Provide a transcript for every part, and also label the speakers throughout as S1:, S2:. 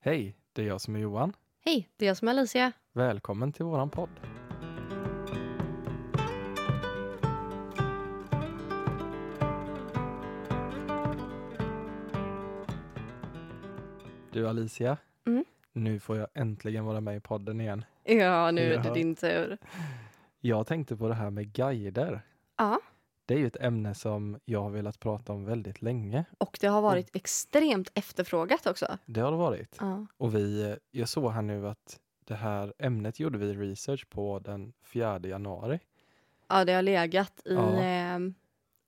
S1: Hej, det är jag som är Johan.
S2: Hej, det är jag som är Alicia.
S1: Välkommen till våran podd. Du Alicia,
S2: Mm.
S1: nu får jag äntligen vara med i podden igen.
S2: Ja, nu är det
S1: Ja.
S2: din tur.
S1: Jag tänkte på det här med guider.
S2: Ja,
S1: Det är ju ett ämne som jag har velat prata om väldigt länge.
S2: och det har varit extremt efterfrågat också.
S1: Det har det varit.
S2: Ja.
S1: Och vi, jag såg här nu att det här ämnet gjorde vi research på den 4 januari.
S2: ja, det har legat i
S1: Ja.
S2: ehm,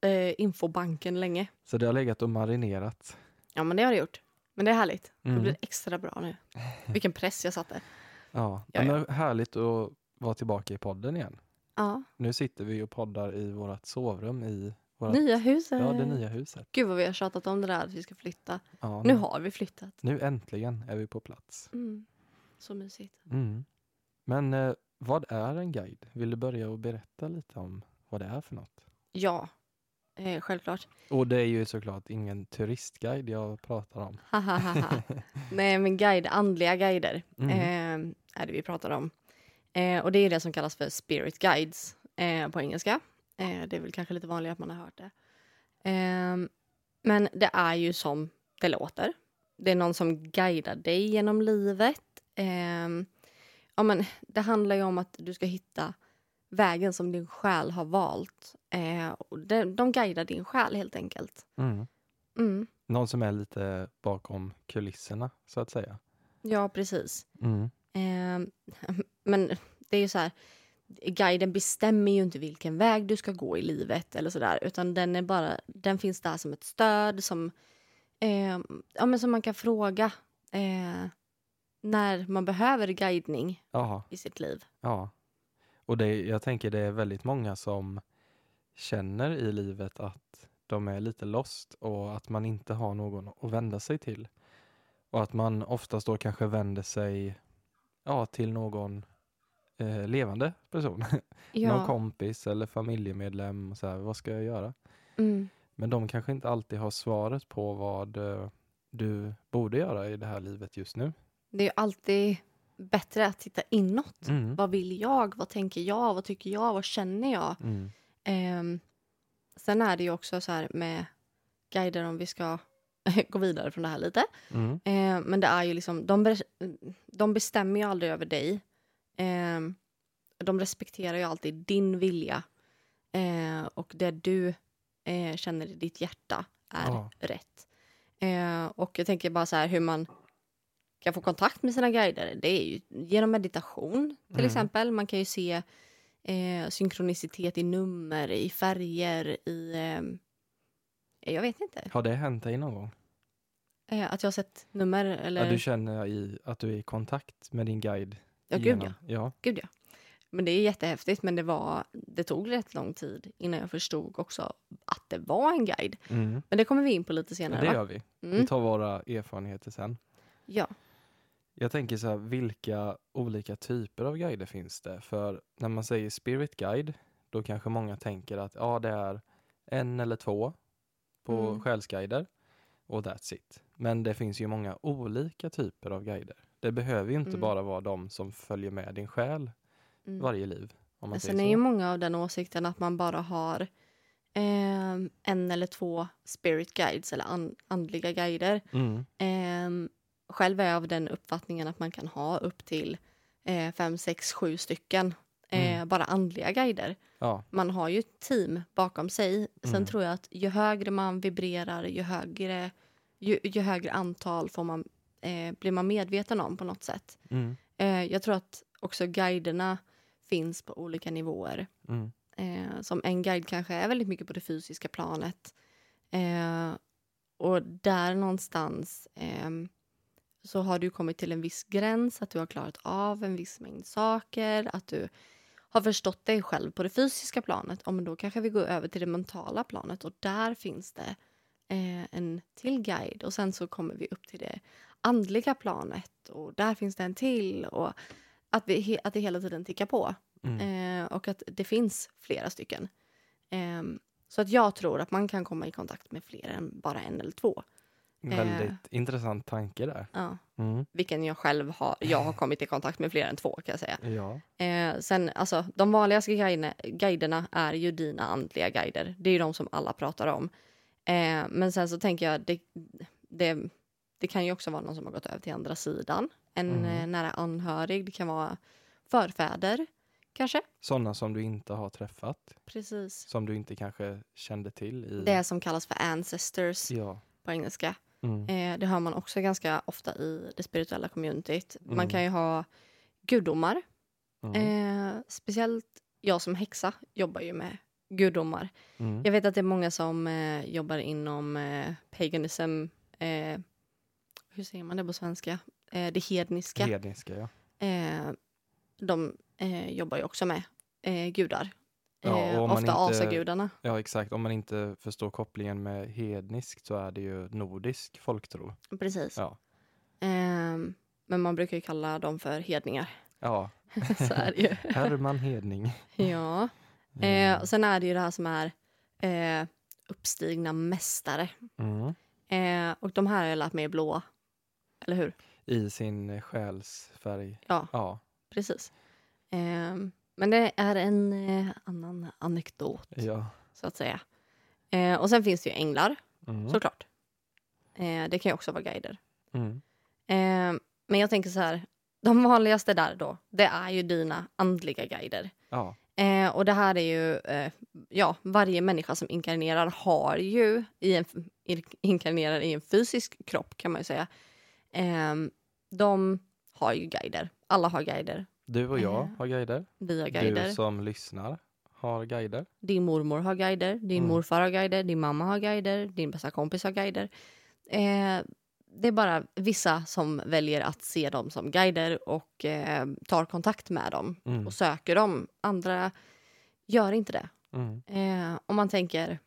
S2: eh, infobanken länge.
S1: Så det har legat och marinerat.
S2: Ja, men det har det gjort. Men det är härligt. Det
S1: Mm.
S2: blir extra bra nu. Vilken press jag satte.
S1: Ja,
S2: Ja, ja.
S1: Härligt att vara tillbaka i podden igen.
S2: Ja.
S1: Nu sitter vi och poddar i vårt sovrum i vårat,
S2: Nya huset.
S1: ja, det nya huset.
S2: Gud vad vi har tjatat om det där att vi ska flytta.
S1: Ja,
S2: Nu har vi flyttat.
S1: nu äntligen är vi på plats.
S2: Mm. Så mysigt.
S1: Mm. Men eh, vad är en guide? Vill du börja och berätta lite om vad det är för något?
S2: Ja, eh, självklart.
S1: Och det är ju såklart ingen turistguide jag pratar om.
S2: Nej, men guide, andliga guider
S1: Mm.
S2: eh, är det vi pratar om. Eh, och det är det som kallas för spirit guides eh, på engelska. Eh, det är väl kanske lite vanligare att man har hört det. Eh, men det är ju som det låter. Det är någon som guidar dig genom livet. Eh, ja, men det handlar ju om att du ska hitta vägen som din själ har valt. Eh, och de, de guidar din själ helt enkelt.
S1: Mm.
S2: Mm.
S1: Någon som är lite bakom kulisserna så att säga.
S2: Ja, precis.
S1: Mm.
S2: Eh, men det är ju så här, guiden bestämmer ju inte vilken väg du ska gå i livet eller sådär, utan den är bara, den finns där som ett stöd som, eh, ja men som man kan fråga eh, när man behöver guidning
S1: Jaha.
S2: i sitt liv.
S1: Ja, och det, jag tänker det är väldigt många som känner i livet att de är lite lost och att man inte har någon att vända sig till. Och att man oftast då kanske vänder sig ja, till någon eh, levande person. någon
S2: Ja,
S1: kompis eller familjemedlem. Och så här, vad ska jag göra?
S2: mm,
S1: Men de kanske inte alltid har svaret på vad eh, du borde göra i det här livet just nu.
S2: det är alltid bättre att titta inåt.
S1: Mm.
S2: Vad vill jag? Vad tänker jag? Vad tycker jag? Vad känner jag?
S1: Mm.
S2: Ehm, sen är det ju också så här med guider om vi ska gå vidare från det här lite.
S1: Mm.
S2: Ehm, men det är ju liksom, de, de bestämmer ju aldrig över dig. Ehm, de respekterar ju alltid din vilja. Ehm, och det du eh, känner i ditt hjärta är
S1: Ja.
S2: rätt. Ehm, och jag tänker bara så här hur man kan få kontakt med sina guider. Det är ju genom meditation till
S1: Mm.
S2: exempel. Man kan ju se eh, synkronicitet i nummer, i färger, i... Jag vet inte.
S1: Har det hänt dig någon gång?
S2: Eh, att jag har sett nummer eller...
S1: Ja, du känner i, att du är i kontakt med din guide?
S2: Ja, gud ja.
S1: ja.
S2: Gud ja. Men det är jättehäftigt, men det, var, det tog rätt lång tid innan jag förstod också att det var en guide.
S1: Mm.
S2: Men det kommer vi in på lite
S1: Ja,
S2: senare.
S1: det
S2: va?
S1: gör vi. Vi
S2: Mm.
S1: tar våra erfarenheter sen.
S2: Ja.
S1: Jag tänker så här, vilka olika typer av guider finns det? För när man säger spirit guide, då kanske många tänker att ja, det är en eller två på
S2: Mm.
S1: själsguider och that's it. Men det finns ju många olika typer av guider. Det behöver ju inte
S2: Mm.
S1: bara vara de som följer med din själ
S2: Mm.
S1: varje liv. Om man
S2: sen
S1: så.
S2: är ju många av den åsikten att man bara har ehm, en eller två spirit guides eller an- andliga guider. Ehm, själv är jag av den uppfattningen att man kan ha upp till eh, fem, sex, sju stycken eh,
S1: Mm.
S2: bara andliga guider.
S1: Ja,
S2: Man har ju ett team bakom sig. Sen
S1: Mm.
S2: tror jag att ju högre man vibrerar, ju högre, ju, ju högre antal får man, eh, blir man medveten om på något sätt.
S1: mm.
S2: Eh, jag tror att också guiderna finns på olika nivåer.
S1: Mm.
S2: Eh, som en guide kanske är väldigt mycket på det fysiska planet. Eh, och där någonstans ehm, så har du kommit till en viss gräns, att du har klarat av en viss mängd saker, att du har förstått dig själv på det fysiska planet. Ja, men då kanske vi går över till det mentala planet och där finns det eh, en till guide och sen så kommer vi upp till det andliga planet och där finns det en till och att, vi, att det hela tiden tickar på.
S1: Mm.
S2: Eh, och att det finns flera stycken. Ehm, så att jag tror att man kan komma i kontakt med fler än bara en eller två.
S1: Väldigt intressant tanke där.
S2: Ja,
S1: Mm.
S2: vilken jag själv har, jag har kommit i kontakt med fler än två kan jag säga.
S1: Ja.
S2: Eh, sen, alltså, de vanligaste guiderna, guiderna är ju dina andliga guider. Det är ju de som alla pratar om. Eh, men sen så tänker jag, det, det, det kan ju också vara någon som har gått över till andra sidan. En
S1: Mm.
S2: eh, nära anhörig, det kan vara förfäder kanske.
S1: Sådana som du inte har träffat,
S2: Precis.
S1: som du inte kanske kände till i...
S2: Det som kallas för ancestors
S1: Ja.
S2: på engelska.
S1: Mm.
S2: Eh, det hör man också ganska ofta i det spirituella communityt. Man
S1: Mm.
S2: kan ju ha gudomar.
S1: Mm.
S2: Eh, speciellt jag som häxa jobbar ju med gudomar.
S1: Mm.
S2: Jag vet att det är många som eh, jobbar inom eh, paganism. Eh, hur säger man det på svenska? Eh, det hedniska.
S1: Hedniska, ja.
S2: De jobbar ju också med gudar.
S1: Ja,
S2: Eh, ofta
S1: inte-
S2: asagudarna.
S1: Ja, exakt. Om man inte förstår kopplingen med hedniskt så är det ju nordisk folktro.
S2: Precis.
S1: Ja.
S2: Eh, men man brukar ju kalla dem för hedningar.
S1: Ja,
S2: Så är det ju.
S1: Herman Hedning.
S2: ja. Eh,
S1: Mm.
S2: och sen är det ju det här som är eh, uppstigna mästare.
S1: Mm.
S2: Eh, och de här har jag lärt mig är blåa. Eller hur?
S1: I sin själsfärg.
S2: Ja,
S1: Ja,
S2: precis. Men det är en eh, annan anekdot,
S1: ja.
S2: så att säga. Eh, och sen finns det ju änglar,
S1: Mm.
S2: såklart. Eh, det kan ju också vara guider.
S1: Mm.
S2: Eh, men jag tänker så här, de vanligaste där då, det är ju dina andliga guider.
S1: Ja,
S2: Eh, och det här är ju, eh, ja, varje människa som inkarnerar har ju, i en, in- inkarnerar i en fysisk kropp kan man ju säga. Eh, de har ju guider, alla har guider.
S1: Du och jag
S2: Eh,
S1: har guider.
S2: Vi har guider.
S1: Du som lyssnar har guider.
S2: Din mormor har guider, din
S1: Mm.
S2: morfar har guider, din mamma har guider, din bästa kompis har guider. Eh, det är bara vissa som väljer att se dem som guider och eh, tar kontakt med dem
S1: Mm.
S2: och söker dem. Andra gör inte det.
S1: Mm.
S2: Eh, om man tänker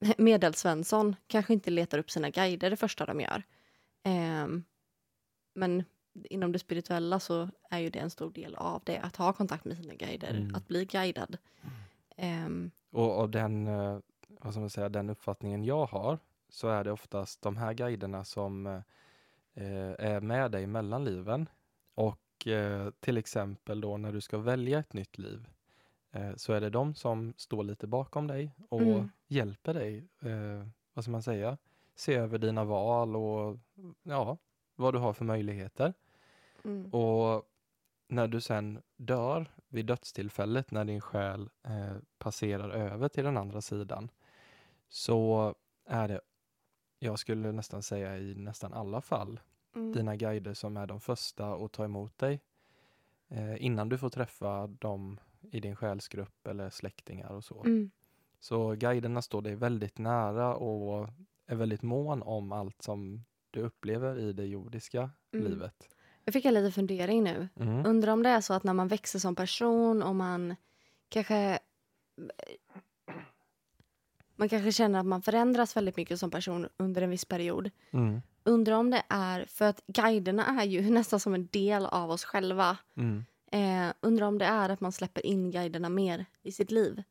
S2: Medelsvensson kanske inte letar upp sina guider det första de gör. Eh, men inom det spirituella så är ju det en stor del av det. Att ha kontakt med sina guider,
S1: Mm.
S2: att bli guidad. Ehm,
S1: Och, och den, eh, vad ska man säga, den uppfattningen jag har så är det oftast de här guiderna som eh, är med dig mellan liven. Och eh, till exempel då när du ska välja ett nytt liv eh, så är det de som står lite bakom dig och
S2: Mm.
S1: hjälper dig, eh, vad ska man säga, se över dina val och ja, vad du har för möjligheter.
S2: Mm,
S1: Och när du sen dör vid dödstillfället, när din själ eh, passerar över till den andra sidan, så är det, jag skulle nästan säga i nästan alla fall,
S2: mm,
S1: dina guider som är de första att ta emot dig eh, innan du får träffa dem i din själsgrupp eller släktingar och så.
S2: mm,
S1: Så guiderna står dig väldigt nära och är väldigt mån om allt som du upplever i det jordiska
S2: Mm.
S1: livet.
S2: Jag fick en liten fundering nu.
S1: Mm.
S2: Undrar om det är så att när man växer som person och man kanske man kanske känner att man förändras väldigt mycket som person under en viss period.
S1: Mm.
S2: Undrar om det är för att guiderna är ju nästan som en del av oss själva.
S1: Mm.
S2: Eh, undrar om det är att man släpper in guiderna mer i sitt liv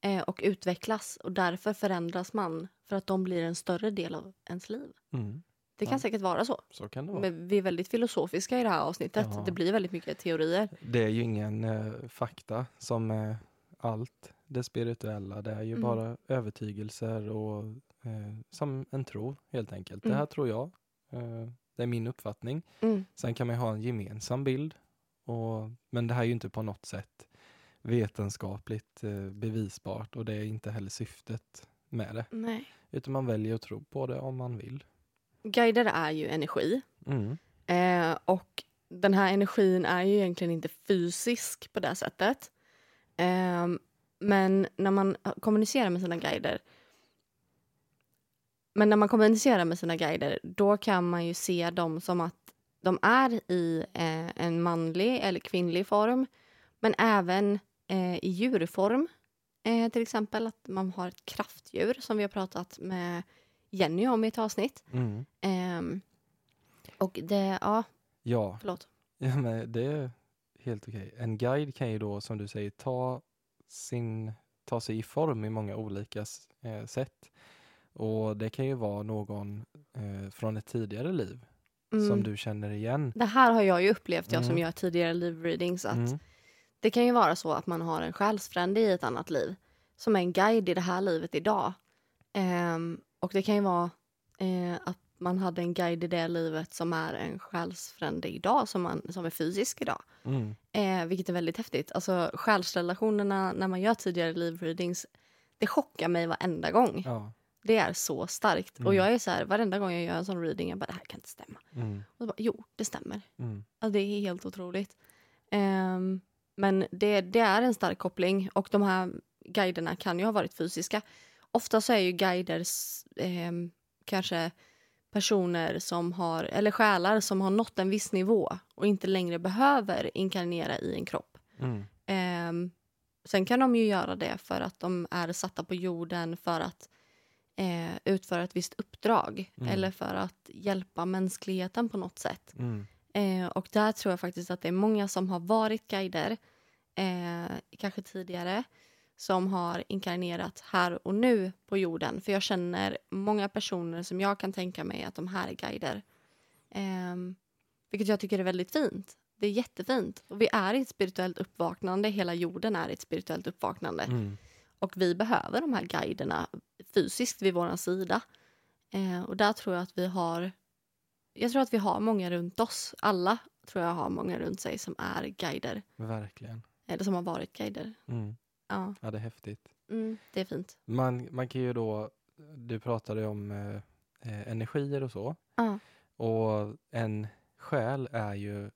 S2: eh, och utvecklas och därför förändras man för att de blir en större del av ens liv.
S1: Mm.
S2: Det kan
S1: Ja.
S2: säkert vara så.
S1: Så kan det vara.
S2: Men vi är väldigt filosofiska i det här avsnittet.
S1: Ja.
S2: Det blir väldigt mycket teorier.
S1: Det är ju ingen eh, fakta som är allt det spirituella. Det är ju
S2: Mm.
S1: bara övertygelser och eh, som en tro helt enkelt.
S2: Mm.
S1: Det här tror jag. Eh, det är min uppfattning.
S2: Mm.
S1: Sen kan man ha en gemensam bild. Och, men det här är ju inte på något sätt vetenskapligt eh, bevisbart och det är inte heller syftet med det.
S2: Nej.
S1: Utan man väljer att tro på det om man vill.
S2: Guider är ju energi.
S1: Mm.
S2: Eh, och den här energin är ju egentligen inte fysisk på det sättet. Eh, men när man kommunicerar med sina guider men när man kommunicerar med sina guider då kan man ju se dem som att de är i eh, en manlig eller kvinnlig form men även eh, i djurform. Eh, till exempel att man har ett kraftdjur som vi har pratat med Jenny om i ett avsnitt.
S1: Mm.
S2: Ehm, och det, ja,
S1: Ja,
S2: förlåt.
S1: Ja, men det är helt okej. En guide kan ju då, som du säger, ta, sin, ta sig i form i många olika eh, sätt. Och det kan ju vara någon eh, från ett tidigare liv som
S2: Mm.
S1: du känner igen.
S2: Det här har jag ju upplevt, jag som
S1: Mm.
S2: gör tidigare live-readings, att
S1: Mm.
S2: det kan ju vara så att man har en själsfrände i ett annat liv som är en guide i det här livet idag. Ehm, och det kan ju vara eh, att man hade en guide i det livet som är en själsfrände idag, som, man, som är fysisk idag.
S1: Mm.
S2: Eh, vilket är väldigt häftigt. Alltså själsrelationerna när man gör tidigare live-readings, det chockar mig varenda gång.
S1: Ja.
S2: Det är så starkt.
S1: Mm.
S2: Och jag är så här, varenda gång jag gör en sån reading, jag bara det här kan inte stämma.
S1: Mm.
S2: Och bara, jo, det stämmer.
S1: Mm.
S2: Alltså, det är helt otroligt. Ehm, men det, det är en stark koppling och de här guiderna kan ju ha varit fysiska. Ofta så är ju guider ehm, kanske personer som har, eller själar som har nått en viss nivå och inte längre behöver inkarnera i en kropp.
S1: Mm.
S2: Ehm, sen kan de ju göra det för att de är satta på jorden för att eh, utföra ett visst uppdrag
S1: Mm.
S2: eller för att hjälpa mänskligheten på något sätt.
S1: Mm.
S2: Eh, och där tror jag faktiskt att det är många som har varit guider, eh, kanske tidigare, som har inkarnerat här och nu på jorden. För jag känner många personer som jag kan tänka mig att de här är guider. Eh, vilket jag tycker är väldigt fint. Det är jättefint. Och vi är i ett spirituellt uppvaknande. Hela jorden är i ett spirituellt uppvaknande.
S1: Mm.
S2: Och vi behöver de här guiderna fysiskt vid vår sida. Eh, och där tror jag att vi har... Jag tror att vi har många runt oss. Alla tror jag har många runt sig som är guider.
S1: Verkligen.
S2: Eller som har varit guider.
S1: Mm.
S2: Ja,
S1: Ja, det är häftigt.
S2: mm, det är fint.
S1: Man, man kan ju då, du pratade om eh, eh, energier och så.
S2: Ja.
S1: Och en själ är ju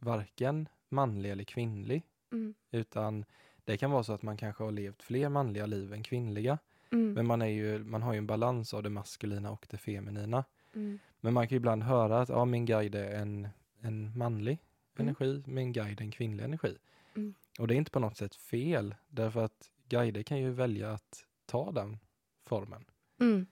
S1: varken manlig eller kvinnlig.
S2: Mm,
S1: Utan det kan vara så att man kanske har levt fler manliga liv än kvinnliga.
S2: mm,
S1: Men man, är ju, man har ju en balans av det maskulina och det feminina.
S2: mm,
S1: Men man kan ju ibland höra att ja, min guide är en, en manlig
S2: Mm.
S1: energi, min guide är en kvinnlig energi. Och det är inte på något sätt fel, därför att guider kan ju välja att ta den formen.
S2: mm.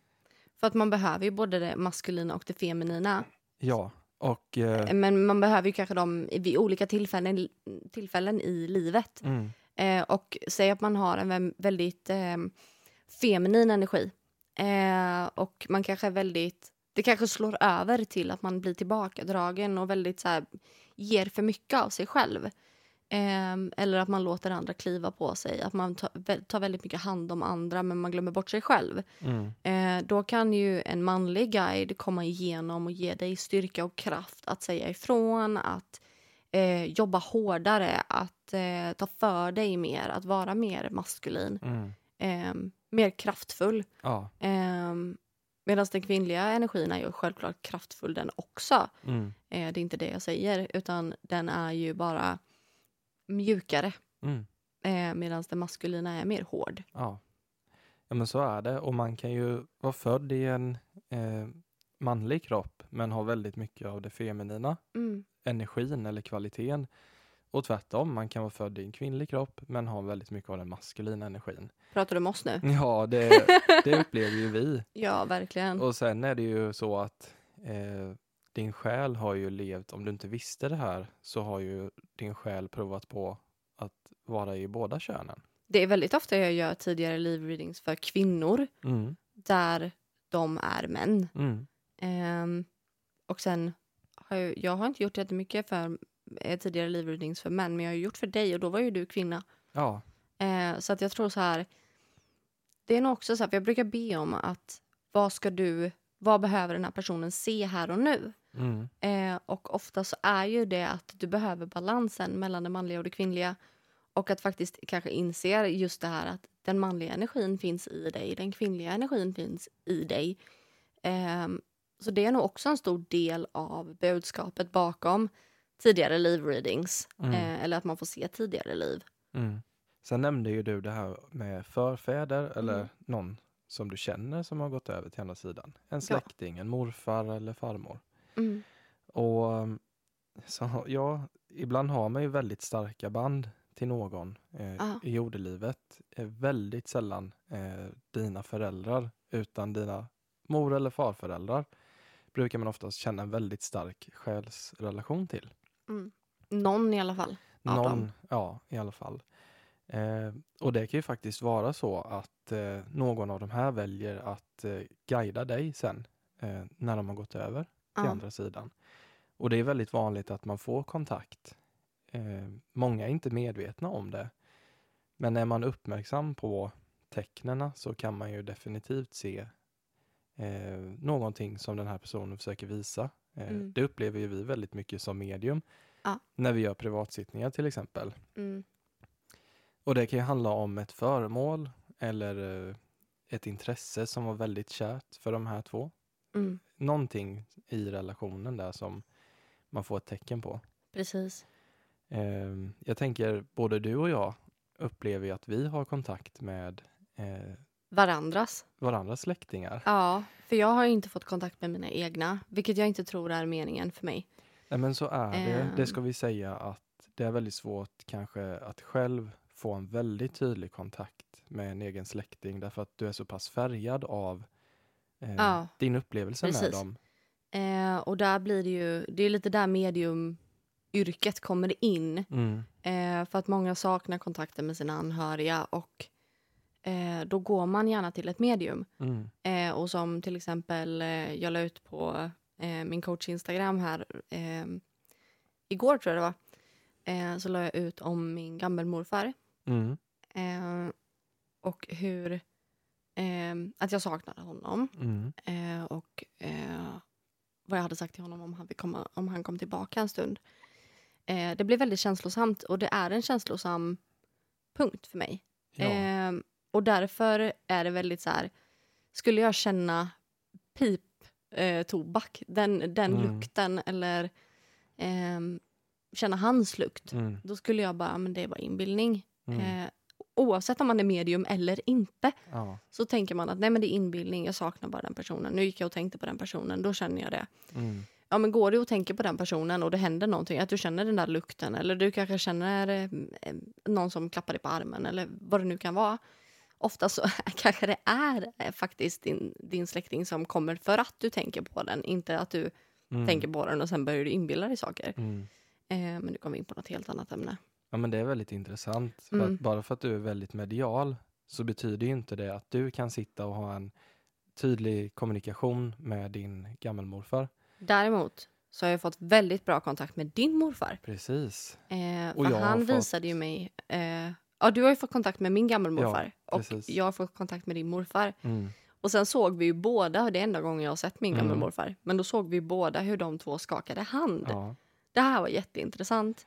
S2: För att man behöver ju både det maskulina och det feminina.
S1: Ja, och eh,
S2: Men man behöver ju kanske dem vid olika tillfällen, tillfällen i livet.
S1: mm,
S2: Eh, och säg att man har en vä- väldigt eh, feminin energi. Eh, och man kanske är väldigt... Det kanske slår över till att man blir tillbakadragen och väldigt så här, ger för mycket av sig själv. Eh, eller att man låter andra kliva på sig. Att man tar, vä- tar väldigt mycket hand om andra men man glömmer bort sig själv.
S1: mm,
S2: Eh, då kan ju en manlig guide komma igenom och ge dig styrka och kraft att säga ifrån, att eh, jobba hårdare, att eh, ta för dig mer, att vara mer maskulin,
S1: mm,
S2: eh, mer kraftfull.
S1: ja,
S2: Eh, Medan den kvinnliga energin är ju självklart kraftfull den också.
S1: mm,
S2: Eh, det är inte det jag säger, utan den är ju bara mjukare.
S1: mm,
S2: Eh, Medan den maskulina är mer hård.
S1: ja. Ja men så är det och man kan ju vara född i en eh, manlig kropp men ha väldigt mycket av det feminina
S2: Mm.
S1: energin eller kvaliteten. Och tvärtom, man kan vara född i en kvinnlig kropp men ha väldigt mycket av den maskulina energin.
S2: Pratar du om oss nu?
S1: Ja, det, det upplever ju vi.
S2: Ja, verkligen.
S1: Och sen är det ju så att eh, din själ har ju levt, om du inte visste det här, så har ju din själ provat på att vara i båda könen.
S2: Det är väldigt ofta jag gör tidigare live-readings för kvinnor
S1: Mm,
S2: där de är män.
S1: mm,
S2: Ehm, och sen har jag, jag har inte gjort jättemycket för eh, tidigare live-readings för män men jag har gjort för dig och då var ju du kvinna.
S1: ja,
S2: Eh, så att jag tror så här. Det är nog också så här, för jag brukar be om att vad ska du, vad behöver den här personen se här och nu?
S1: mm,
S2: Eh, och ofta så är ju det att du behöver balansen mellan det manliga och det kvinnliga. Och att faktiskt kanske inse just det här att den manliga energin finns i dig, den kvinnliga energin finns i dig. Ehm, så det är nog också en stor del av budskapet bakom tidigare live-readings.
S1: Mm.
S2: Eh, eller att man får se tidigare liv.
S1: mm. Sen nämnde ju du det här med förfäder eller
S2: Mm.
S1: någon som du känner som har gått över till andra sidan. En släkting, en morfar eller farmor.
S2: Mm.
S1: Och så, ja, ibland har man ju väldigt starka band till någon eh,
S2: Ja.
S1: i jordelivet. Eh, väldigt sällan eh, dina föräldrar utan dina mor eller farföräldrar brukar man oftast känna en väldigt stark själsrelation till.
S2: Mm. Någon i alla fall.
S1: Någon, ja i alla fall. Eh, och det kan ju faktiskt vara så att att eh, någon av de här väljer att eh, guida dig sen eh, när de har gått över till
S2: Ja.
S1: andra sidan. Och det är väldigt vanligt att man får kontakt. Eh, många är inte medvetna om det. Men är man uppmärksam på tecknena så kan man ju definitivt se eh, någonting som den här personen försöker visa. Eh,
S2: Mm.
S1: Det upplever ju vi väldigt mycket som medium.
S2: Ja.
S1: När vi gör privatsittningar till exempel.
S2: Mm.
S1: Och det kan ju handla om ett föremål eller eh, ett intresse som var väldigt kärt för de här två.
S2: Mm.
S1: Någonting i relationen där som man får ett tecken på.
S2: Precis.
S1: Eh, jag tänker både du och jag upplever ju att vi har kontakt med eh,
S2: Varandras.
S1: varandras släktingar.
S2: Ja, för jag har ju inte fått kontakt med mina egna, vilket jag inte tror är meningen för mig.
S1: Nej, men så är det. Det
S2: Ehm.
S1: ska vi säga att det är väldigt svårt kanske att själv få en väldigt tydlig kontakt med en egen släkting därför att du är så pass färgad av eh,
S2: Ja,
S1: din upplevelse med
S2: precis.
S1: dem.
S2: Eh, och där blir det ju, det är lite där mediumyrket kommer in.
S1: Mm.
S2: Eh, för att många saknar kontakten med sina anhöriga och eh, då går man gärna till ett medium.
S1: Mm.
S2: Eh, och som till exempel, eh, jag la ut på min coach Instagram här igår tror jag det var. Så la jag ut om min gammelmorfar.
S1: Mm.
S2: Eh, och hur, eh, att jag saknade honom.
S1: Mm.
S2: Eh, och eh, vad jag hade sagt till honom om han, komma, om han kom tillbaka en stund. Eh, det blev väldigt känslosamt och det är en känslosam punkt för mig.
S1: Ja.
S2: Eh, och därför är det väldigt så här, skulle jag känna pip eh, tobak, den, den
S1: Mm.
S2: lukten eller ehm, känna hans lukt,
S1: Mm.
S2: då skulle jag bara, men det är bara inbildning.
S1: Mm.
S2: Eh, oavsett om man är medium eller inte
S1: Ja.
S2: så tänker man att nej men det är inbildning, jag saknar bara den personen. Nu gick jag och tänkte på den personen, då känner jag det.
S1: Mm.
S2: Ja men går du och tänker på den personen och det händer någonting, att du känner den där lukten eller du kanske känner eh, någon som klappar dig på armen eller vad det nu kan vara. Ofta så kanske det är eh, faktiskt din, din släkting som kommer för att du tänker på den, inte att du
S1: Mm.
S2: tänker på den och sen börjar du inbilla dig saker.
S1: Mm.
S2: Eh, men nu kommer vi in på något helt annat ämne.
S1: Ja, men det är väldigt intressant. För
S2: Mm.
S1: bara för att du är väldigt medial så betyder ju inte det att du kan sitta och ha en tydlig kommunikation med din gammelmorfar.
S2: Däremot så har jag fått väldigt bra kontakt med din morfar.
S1: Precis.
S2: Eh,
S1: Och jag
S2: han
S1: fått-
S2: visade ju mig... Eh, ja, du har ju fått kontakt med min gammelmorfar. och
S1: precis.
S2: jag har fått kontakt med din morfar.
S1: Mm.
S2: Och sen såg vi ju båda, det är enda gången jag har sett min
S1: Mm.
S2: gammelmorfar, men då såg vi båda hur de två skakade hand.
S1: Ja.
S2: Det här var jätteintressant.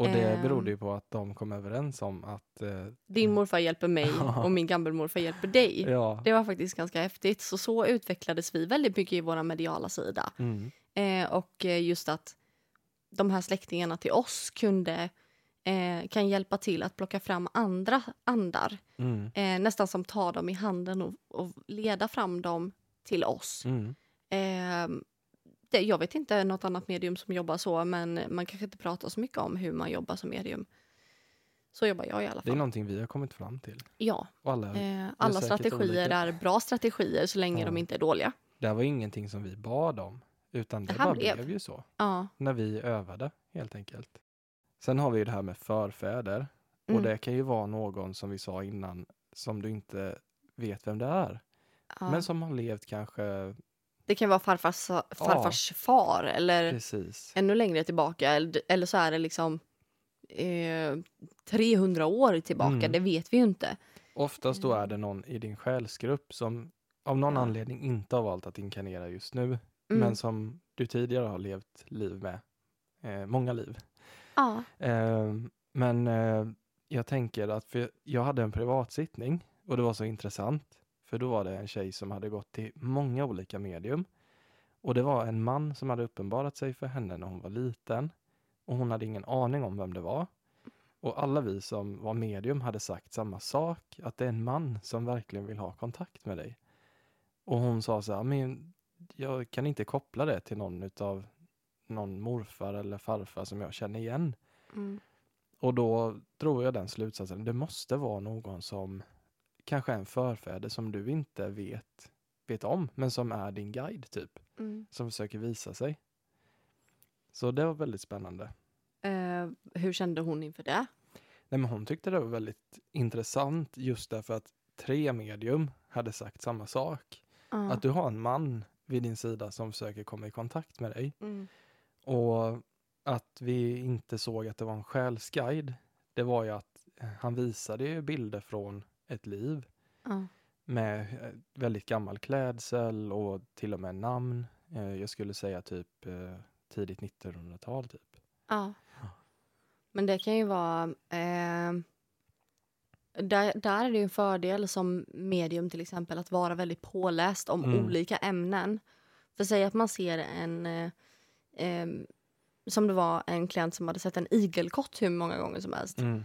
S1: Och det
S2: Ehm.
S1: berodde ju på att de kom överens om att... Eh,
S2: Din morfar hjälper mig och min gammelmorfar hjälper dig.
S1: ja.
S2: Det var faktiskt ganska häftigt. Så så utvecklades vi väldigt mycket i vår mediala sida.
S1: Mm.
S2: Eh, och eh, just att de här släktingarna till oss kunde eh, kan hjälpa till att plocka fram andra andar.
S1: Mm.
S2: Eh, nästan som ta dem i handen och, och leda fram dem till oss.
S1: Mm.
S2: Det, jag vet inte något annat medium som jobbar så men man kanske inte pratar så mycket om hur man jobbar som medium. Så jobbar jag i alla
S1: Det är
S2: fall.
S1: någonting vi har kommit fram till.
S2: Ja,
S1: Och alla,
S2: eh, alla
S1: säkert
S2: strategier
S1: olika.
S2: är bra strategier så länge
S1: Ja.
S2: de inte är dåliga.
S1: Det var ingenting som vi bad om. Utan det,
S2: Det
S1: bara
S2: blev.
S1: blev ju så.
S2: Ja.
S1: När vi övade helt enkelt. Sen har vi ju det här med förfäder. Och
S2: Mm.
S1: det kan ju vara någon som vi sa innan som du inte vet vem det är.
S2: ja.
S1: Men som har levt kanske
S2: Det kan vara farfars, farfars far eller
S1: precis.
S2: ännu längre tillbaka. Eller, eller så är det liksom eh, 300 år tillbaka.
S1: Mm.
S2: Det vet vi ju inte.
S1: Oftast då är det någon i din själsgrupp som av någon
S2: Ja.
S1: anledning inte har valt att inkarnera just nu.
S2: Mm.
S1: Men som du tidigare har levt liv med. Eh, många liv.
S2: Ja.
S1: Eh, men jag tänker att för jag hade en privatsittning och det var så intressant. För då var det en tjej som hade gått till många olika medium. Och det var en man som hade uppenbarat sig för henne när hon var liten. Och hon hade ingen aning om vem det var. Och alla vi som var medium hade sagt samma sak. Att det är en man som verkligen vill ha kontakt med dig. Och hon sa så här, men jag kan inte koppla det till någon utav någon morfar eller farfar som jag känner igen.
S2: Mm.
S1: Och då drog jag den slutsatsen. Det måste vara någon som kanske en förfäder som du inte vet, vet om, men som är din guide typ.
S2: Mm.
S1: Som försöker visa sig. Så det var väldigt spännande.
S2: Eh, hur kände hon inför det?
S1: Nej, men hon tyckte det var väldigt intressant just därför att tre medium hade sagt samma sak.
S2: Ja.
S1: Att du har en man vid din sida som försöker komma i kontakt med dig.
S2: Mm.
S1: Och att vi inte såg att det var en själsguide, det var ju att eh, han visade bilder från ett liv
S2: Ja.
S1: med eh, väldigt gammal klädsel och till och med namn. Eh, Jag skulle säga typ eh, tidigt 1900-tal typ.
S2: Ja. Men det kan ju vara... Eh, där, där är det ju en fördel som medium till exempel att vara väldigt påläst om
S1: Mm.
S2: olika ämnen. För säg att man ser en... Eh, eh, som det var en klient som hade sett en igelkott hur många gånger som helst.
S1: Mm.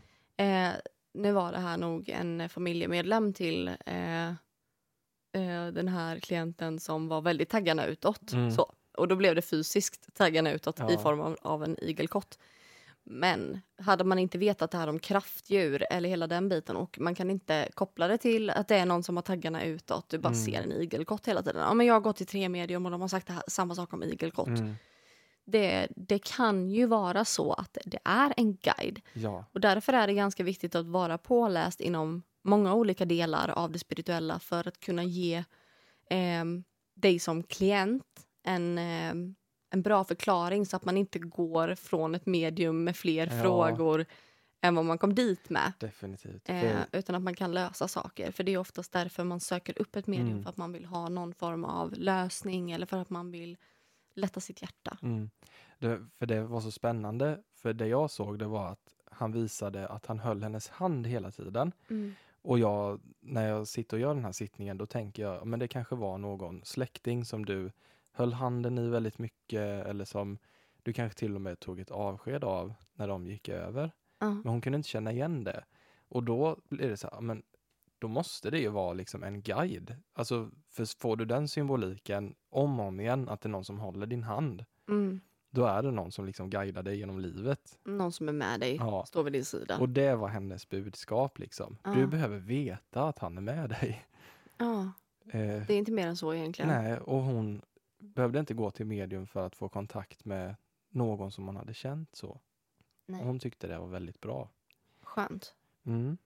S2: Nu var det här nog en familjemedlem till eh, eh, den här klienten som var väldigt taggarna utåt.
S1: Mm.
S2: Så. Och då blev det fysiskt taggarna utåt i
S1: Ja.
S2: form av, av en igelkott. Men hade man inte vetat det här om kraftdjur eller hela den biten och man kan inte koppla det till att det är någon som har taggarna utåt, du bara
S1: Mm.
S2: ser en igelkott hela tiden. Ja, men jag har gått till tre medium och de har sagt här, samma sak om igelkott.
S1: Mm.
S2: Det, det kan ju vara så att det är en guide
S1: Ja,
S2: och därför är det ganska viktigt att vara påläst inom många olika delar av det spirituella för att kunna ge eh, dig som klient en, eh, en bra förklaring så att man inte går från ett medium med fler
S1: Ja.
S2: frågor än vad man kom dit med.
S1: definitivt.
S2: Eh, utan att man kan lösa saker. För det är oftast därför man söker upp ett medium.
S1: Mm.
S2: För att man vill ha någon form av lösning eller för att man vill lätta sitt hjärta.
S1: mm. det, för det var så spännande, för det jag såg det var att han visade att han höll hennes hand hela tiden.
S2: Mm.
S1: Och jag, när jag sitter och gör den här sittningen, då tänker jag, men det kanske var någon släkting som du höll handen i väldigt mycket eller som du kanske till och med tog ett avsked av när de gick över.
S2: Ja.
S1: Men hon kunde inte känna igen det. Och då blir det så här, men då måste det ju vara liksom en guide. Alltså, för får du den symboliken om och om igen, att det är någon som håller din hand,
S2: Mm.
S1: då är det någon som liksom guidar dig genom livet.
S2: Någon som är med dig,
S1: Ja.
S2: står vid din sida.
S1: Och det var hennes budskap liksom. Du
S2: Ja.
S1: behöver veta att han är med dig.
S2: ja,
S1: Eh,
S2: det är inte mer än så egentligen.
S1: nej, och hon behövde inte gå till medium för att få kontakt med någon som hon hade känt så.
S2: Nej.
S1: Och hon tyckte det var väldigt bra.
S2: Skönt.
S1: Mm.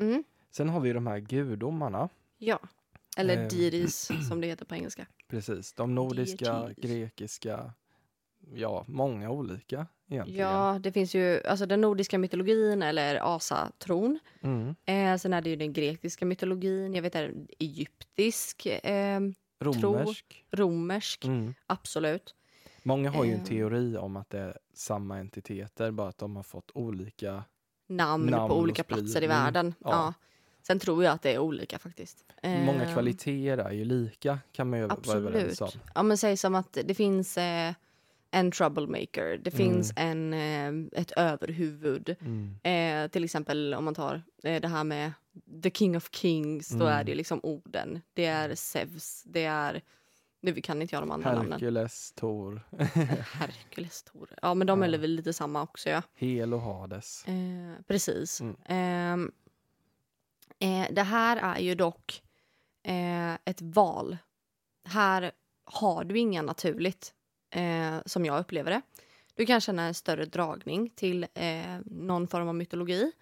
S2: Mm.
S1: Sen har vi de här gudomarna.
S2: Ja. Eller
S1: Eh.
S2: deities som det heter på engelska.
S1: Precis, de nordiska,
S2: Deities.
S1: grekiska, ja, många olika egentligen.
S2: Ja, det finns ju alltså den nordiska mytologin eller asatron.
S1: Mm.
S2: Eh, sen är det ju den grekiska mytologin, jag vet det egyptisk, eh,
S1: Romersk.
S2: romersk,
S1: Mm.
S2: absolut.
S1: Många har ju en
S2: Ehm.
S1: teori om att det är samma entiteter, bara att de har fått olika.
S2: Namn,
S1: Namn
S2: på olika platser i världen. Ja.
S1: Ja.
S2: Sen tror jag att det är olika faktiskt.
S1: Många
S2: Eh,
S1: kvaliteter är ju lika, kan man ju vara överens
S2: Absolut.
S1: om.
S2: Ja, men säg som att det finns eh, en troublemaker. Det
S1: Mm.
S2: finns en, eh, ett överhuvud.
S1: Mm.
S2: Eh, till exempel om man tar eh, det här med the king of kings. Då
S1: Mm.
S2: är det liksom orden. Det är Zeus. Det är... Nu vi kan inte jag de andra namnen.
S1: Herkules, Tor,
S2: Herkules, Tor. Ja, men de
S1: Ja.
S2: är väl lite samma också. Ja.
S1: Hel och Hades.
S2: Eh, precis.
S1: Mm.
S2: Ehm, eh, det här är ju dock eh, ett val. Här har du inga naturligt, eh, som jag upplever det. Du kan känna en större dragning till eh, någon form av mytologi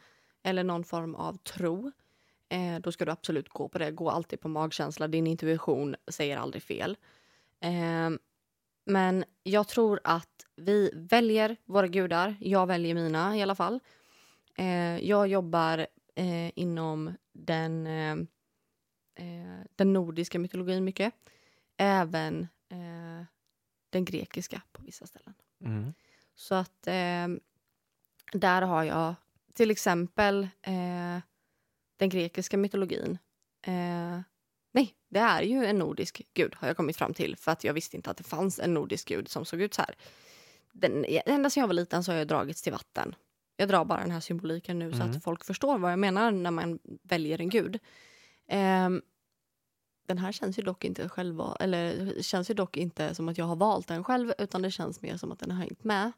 S2: eller någon form av tro. Eh, då ska du absolut gå på det. Gå alltid på magkänsla. Din intuition säger aldrig fel. Eh, men jag tror att vi väljer våra gudar. Jag väljer mina i alla fall. Eh, jag jobbar eh, inom den, eh, eh, den nordiska mytologin mycket. Även eh, den grekiska på vissa ställen.
S1: Mm.
S2: Så att eh, där har jag till exempel eh, den grekiska mytologin. Nej, det är ju en nordisk gud har jag kommit fram till för att jag visste inte att det fanns en nordisk gud som såg ut så här. Den, ända sedan jag var liten så har jag dragits till vatten. Jag drar bara den här symboliken nu så
S1: Mm.
S2: att folk förstår vad jag menar när man väljer en gud. Ehm, den här känns ju dock inte själva, eller känns ju dock inte som att jag har valt den själv utan det känns mer som att den har hängt med.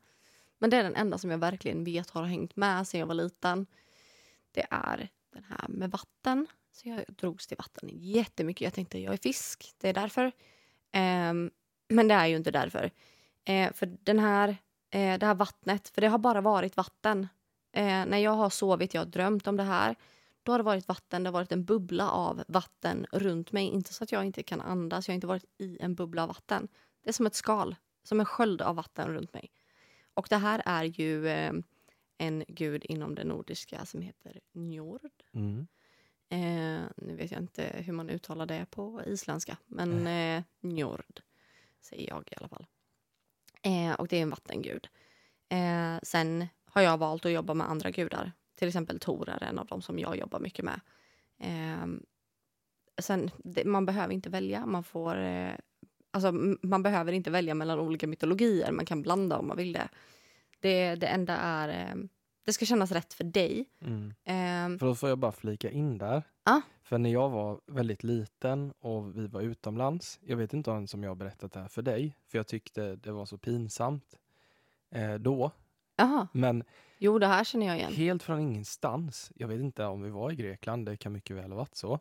S2: Men det är den enda som jag verkligen vet har hängt med sedan jag var liten. Det är den här med vatten. Så jag drogs till vatten jättemycket. Jag tänkte jag är fisk, det är därför. Ehm, men det är ju inte därför. Eh, för den här, eh, det här vattnet, för det har bara varit vatten. Eh, när jag har sovit, jag har drömt om det här, då har det varit vatten, det har varit en bubbla av vatten runt mig. Inte så att jag inte kan andas, jag har inte varit i en bubbla av vatten. Det är som ett skal, som en sköld av vatten runt mig. Och det här är ju eh, en gud inom det nordiska som heter Njord.
S1: Mm.
S2: Eh, nu vet jag inte hur man uttalar det på isländska, men eh, Njord säger jag i alla fall. Eh, och det är en vattengud. Eh, sen har jag valt att jobba med andra gudar. Till exempel Tor är en av dem som jag jobbar mycket med. Eh, sen, det, man behöver inte välja. Man får... Eh, alltså, man behöver inte välja mellan olika mytologier. Man kan blanda om man vill det. Det, det enda är... Ehm, det ska kännas rätt för dig.
S1: Mm.
S2: Eh,
S1: För då får jag bara flika in där.
S2: Ja.
S1: För när jag var väldigt liten och vi var utomlands, jag vet inte ens om jag har berättat det här för dig, för jag tyckte det var så pinsamt eh, då.
S2: Jaha,
S1: Men
S2: jo det här känner jag igen.
S1: helt från ingenstans, jag vet inte om vi var i Grekland, det kan mycket väl ha varit så.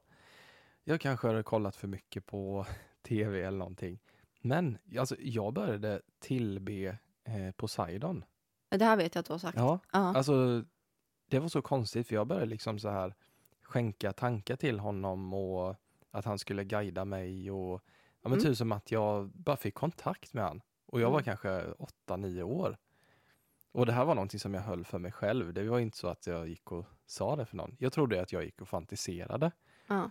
S1: Jag kanske hade kollat för mycket på tv eller någonting. Men alltså, jag började tillbe eh, Poseidon.
S2: Det här vet jag att du har sagt.
S1: Ja,
S2: Ja.
S1: Alltså, det var så konstigt för jag började liksom så här skänka tankar till honom och att han skulle guida mig och ja, men
S2: Mm.
S1: typ som att jag bara fick kontakt med han. Och jag var
S2: Mm.
S1: kanske åtta, nio år. Och det här var någonting som jag höll för mig själv. Det var inte så att jag gick och sa det för någon. Jag trodde att jag gick och fantiserade.
S2: Ja.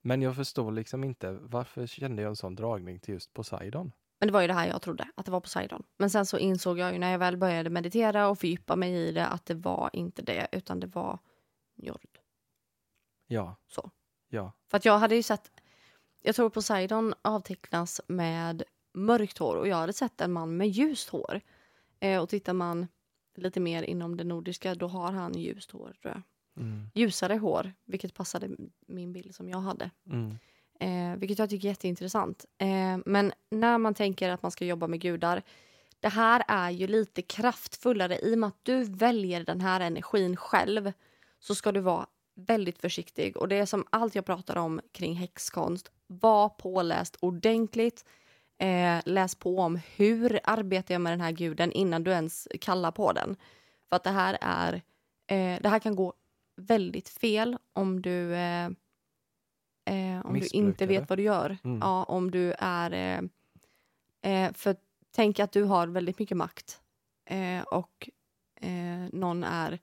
S1: Men jag förstår liksom inte varför kände jag en sån dragning till just Poseidon?
S2: Men det var ju det här jag trodde, att det var Poseidon. Men sen så insåg jag ju när jag väl började meditera och fördjupa mig i det att det var inte det, utan det var Njord.
S1: Ja.
S2: Så.
S1: Ja.
S2: För att jag hade ju sett, jag tror Poseidon avtecknas med mörkt hår och jag hade sett en man med ljust hår. Eh, och tittar man lite mer inom det nordiska, då har han ljust hår tror jag.
S1: Mm.
S2: Ljusare hår, vilket passade min bild som jag hade.
S1: Mm.
S2: Eh, vilket jag tycker är jätteintressant. Eh, men när man tänker att man ska jobba med gudar. Det här är ju lite kraftfullare. I och med att du väljer den här energin själv så ska du vara väldigt försiktig. Och det är som allt jag pratar om kring häxkonst. Var påläst ordentligt. Eh, läs på om hur arbetar jag med den här guden innan du ens kallar på den. För att det här är... Eh, det här kan gå väldigt fel om du... Eh, Eh, om du inte vet vad du gör.
S1: Mm.
S2: Ja, om du är... Eh, eh, för tänk att du har väldigt mycket makt eh, och eh, någon är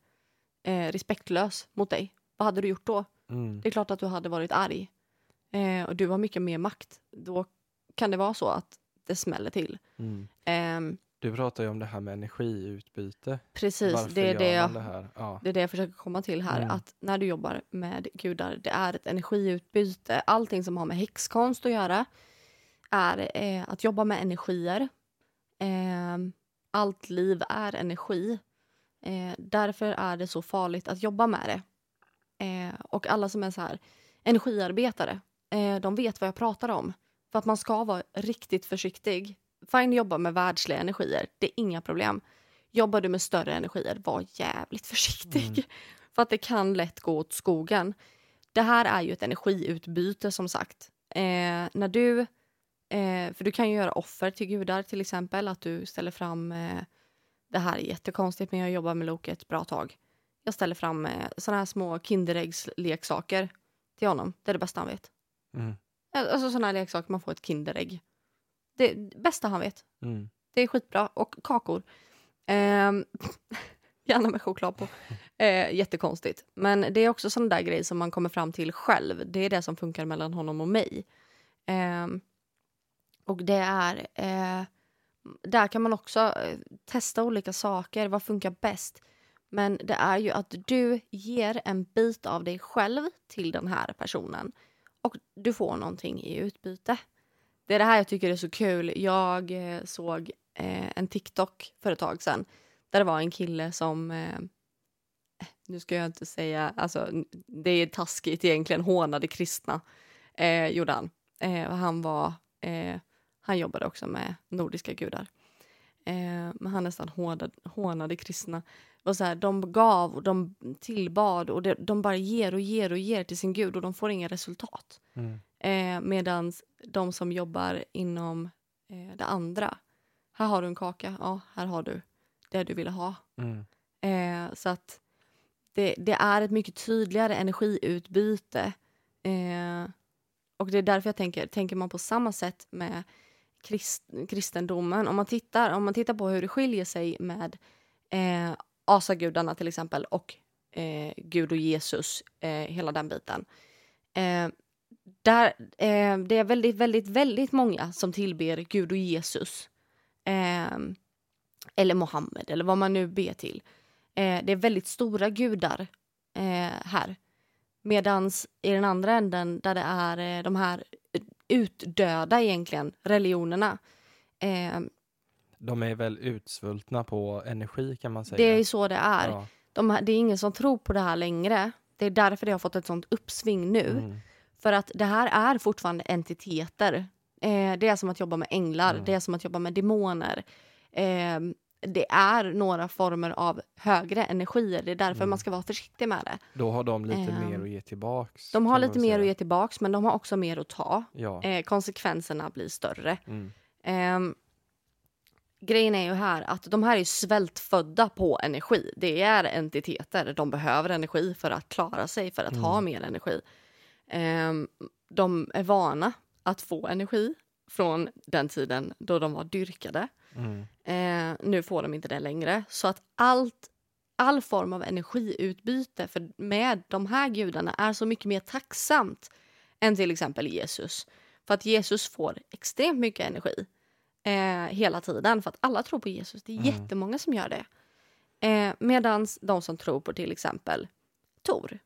S2: eh, respektlös mot dig. Vad hade du gjort då?
S1: Mm.
S2: Det är klart att du hade varit arg. Och du har mycket mer makt. Då kan det vara så att det smäller till.
S1: Mm. Du pratar ju om det här med energiutbyte.
S2: precis,
S1: Varför
S2: det är det, jag,
S1: det här? Ja.
S2: det är det jag försöker komma till här.
S1: Mm.
S2: Att när du jobbar med gudar, det är ett energiutbyte. Allting som har med häxkonst att göra är eh, att jobba med energier. Eh, allt liv är energi. Eh, därför är det så farligt att jobba med det. Eh, och alla som är så här energiarbetare, eh, de vet vad jag pratar om. För att man ska vara riktigt försiktig. Fine jobba med världsliga energier, det är inga problem. Jobbar du med större energier, var jävligt försiktig.
S1: Mm.
S2: För att det kan lätt gå åt skogen. Det här är ju ett energiutbyte som sagt. Eh, när du, eh, för du kan ju göra offer till gudar till exempel. Att du ställer fram, eh, det här är jättekonstigt men jag jobbar med Loke ett bra tag. Jag ställer fram eh, såna här små Kinderäggsleksaker till honom. Det är det bästa han vet.
S1: Mm.
S2: Alltså såna här leksaker man får ett Kinderägg. Det bästa han vet.
S1: Mm.
S2: Det är skitbra. Och kakor. Ehm, gärna med choklad på. Eh, jättekonstigt. Men det är också sån där grej som man kommer fram till själv. Det är det som funkar mellan honom och mig. Ehm, och det är... Eh, där kan man också eh, testa olika saker. Vad funkar bäst? Men det är ju att du ger en bit av dig själv till den här personen. Och du får någonting i utbyte. Det är det här jag tycker är så kul. Jag eh, såg eh, en TikTok för ett tag sedan. Där det var en kille som... Eh, eh nu ska jag inte säga... Alltså, det är taskigt egentligen. Hånade kristna. Eh, gjorde han. Eh, han var... Eh, han jobbade också med nordiska gudar. Eh, men han nästan hånade, hånade kristna. Och så här, de gav och de tillbad och de, de bara ger och ger och ger till sin gud och de får inga resultat.
S1: Mm.
S2: Eh, Medan de som jobbar inom eh, det andra. Här har du en kaka. Ja, här har du det du ville ha.
S1: Mm.
S2: Eh, så att det, det är ett mycket tydligare energiutbyte. Eh, och det är därför jag tänker, tänker man på samma sätt med krist, kristendomen. Om man, tittar, om man tittar på hur det skiljer sig med eh, asagudarna till exempel och eh, Gud och Jesus, eh, hela den biten. Där, eh, det är väldigt, väldigt, väldigt många som tillber Gud och Jesus. Eh, eller Mohammed eller vad man nu ber till. Eh, det är väldigt stora gudar eh, här. Medan i den andra änden där det är eh, de här utdöda egentligen religionerna. Eh,
S1: De är väl utsvultna på energi kan man säga.
S2: det är så det är.
S1: Ja.
S2: De, det är ingen som tror på det här längre. Det är därför det har fått ett sånt uppsving nu.
S1: Mm.
S2: För att det här är fortfarande entiteter. Eh, det är som att jobba med änglar,
S1: Mm.
S2: det är som att jobba med demoner. Eh, det är några former av högre energier. Det är därför
S1: Mm.
S2: man ska vara försiktig med det.
S1: Då har de lite
S2: Ehm,
S1: mer att ge tillbaks.
S2: De har lite mer
S1: säga.
S2: att ge tillbaks men de har också mer att ta.
S1: Ja.
S2: Eh, konsekvenserna blir större.
S1: Mm.
S2: Ehm, grejen är ju här att de här är svältfödda på energi. Det är entiteter. De behöver energi för att klara sig, för att
S1: Mm.
S2: ha mer energi. Ehm, de är vana att få energi från den tiden då de var dyrkade.
S1: Mm.
S2: Eh, nu får de inte det längre. Så att allt, all form av energiutbyte för, med de här gudarna är så mycket mer tacksamt än till exempel Jesus. För att Jesus får extremt mycket energi eh, hela tiden för att alla tror på Jesus. Det är
S1: Mm.
S2: jättemånga som gör det. Eh, Medan de som tror på till exempel Tor,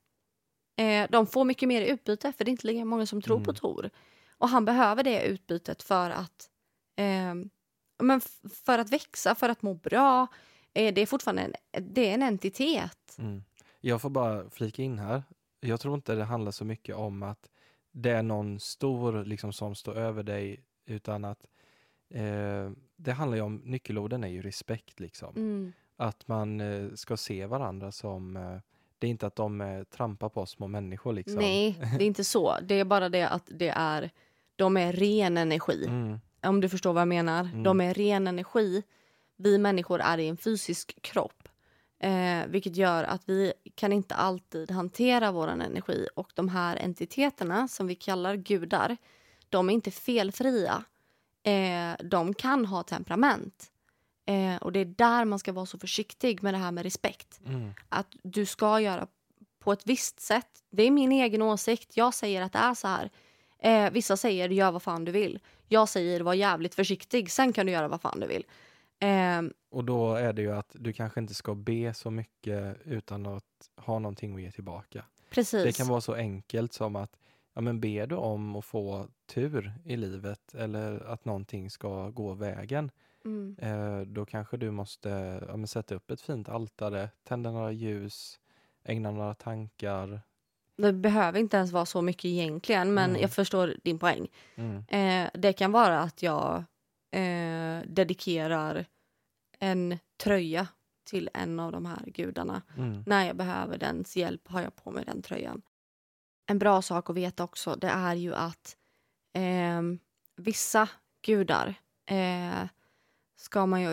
S2: eh, de får mycket mer utbyte för det är inte lika många som tror på
S1: Mm.
S2: Tor. Och han behöver det utbytet för att ehm, men för att växa, för att må bra. Eh, det är fortfarande en, det är en entitet.
S1: Mm. Jag får bara flika in här. Jag tror inte det handlar så mycket om att det är någon stor liksom, som står över dig utan att eh, det handlar ju om, nyckelorden är ju respekt liksom.
S2: Mm.
S1: Att man eh, ska se varandra som, eh, det är inte att de eh, trampar på små människor liksom.
S2: Nej, det är inte så. Det är bara det att det är, de är ren energi.
S1: Mm.
S2: Om du förstår vad jag menar.
S1: Mm.
S2: De är ren energi. Vi människor är i en fysisk kropp. Eh, vilket gör att vi kan inte alltid hantera vår energi. Och de här entiteterna som vi kallar gudar, de är inte felfria. Eh, de kan ha temperament. Eh, och det är där man ska vara så försiktig med det här med respekt.
S1: Mm.
S2: Att du ska göra på ett visst sätt. Det är min egen åsikt. Jag säger att det är så här. Eh, vissa säger gör vad fan du vill. Jag säger var jävligt försiktig. Sen kan du göra vad fan du vill. Eh,
S1: Och då är det ju att du kanske inte ska be så mycket utan att ha någonting att ge tillbaka.
S2: precis.
S1: Det kan vara så enkelt som att ja, men ber du om att få tur i livet eller att någonting ska gå vägen,
S2: mm.
S1: eh, då kanske du måste ja, sätta upp ett fint altare, tända några ljus, ägna några tankar.
S2: Det behöver inte ens vara så mycket egentligen. Men
S1: Mm.
S2: jag förstår din poäng.
S1: Mm.
S2: Eh, det kan vara att jag eh, dedikerar en tröja till en av de här gudarna.
S1: Mm.
S2: När jag behöver dens hjälp har jag på mig den tröjan. En bra sak att veta också det är ju att ehm, vissa gudar eh, ska man ju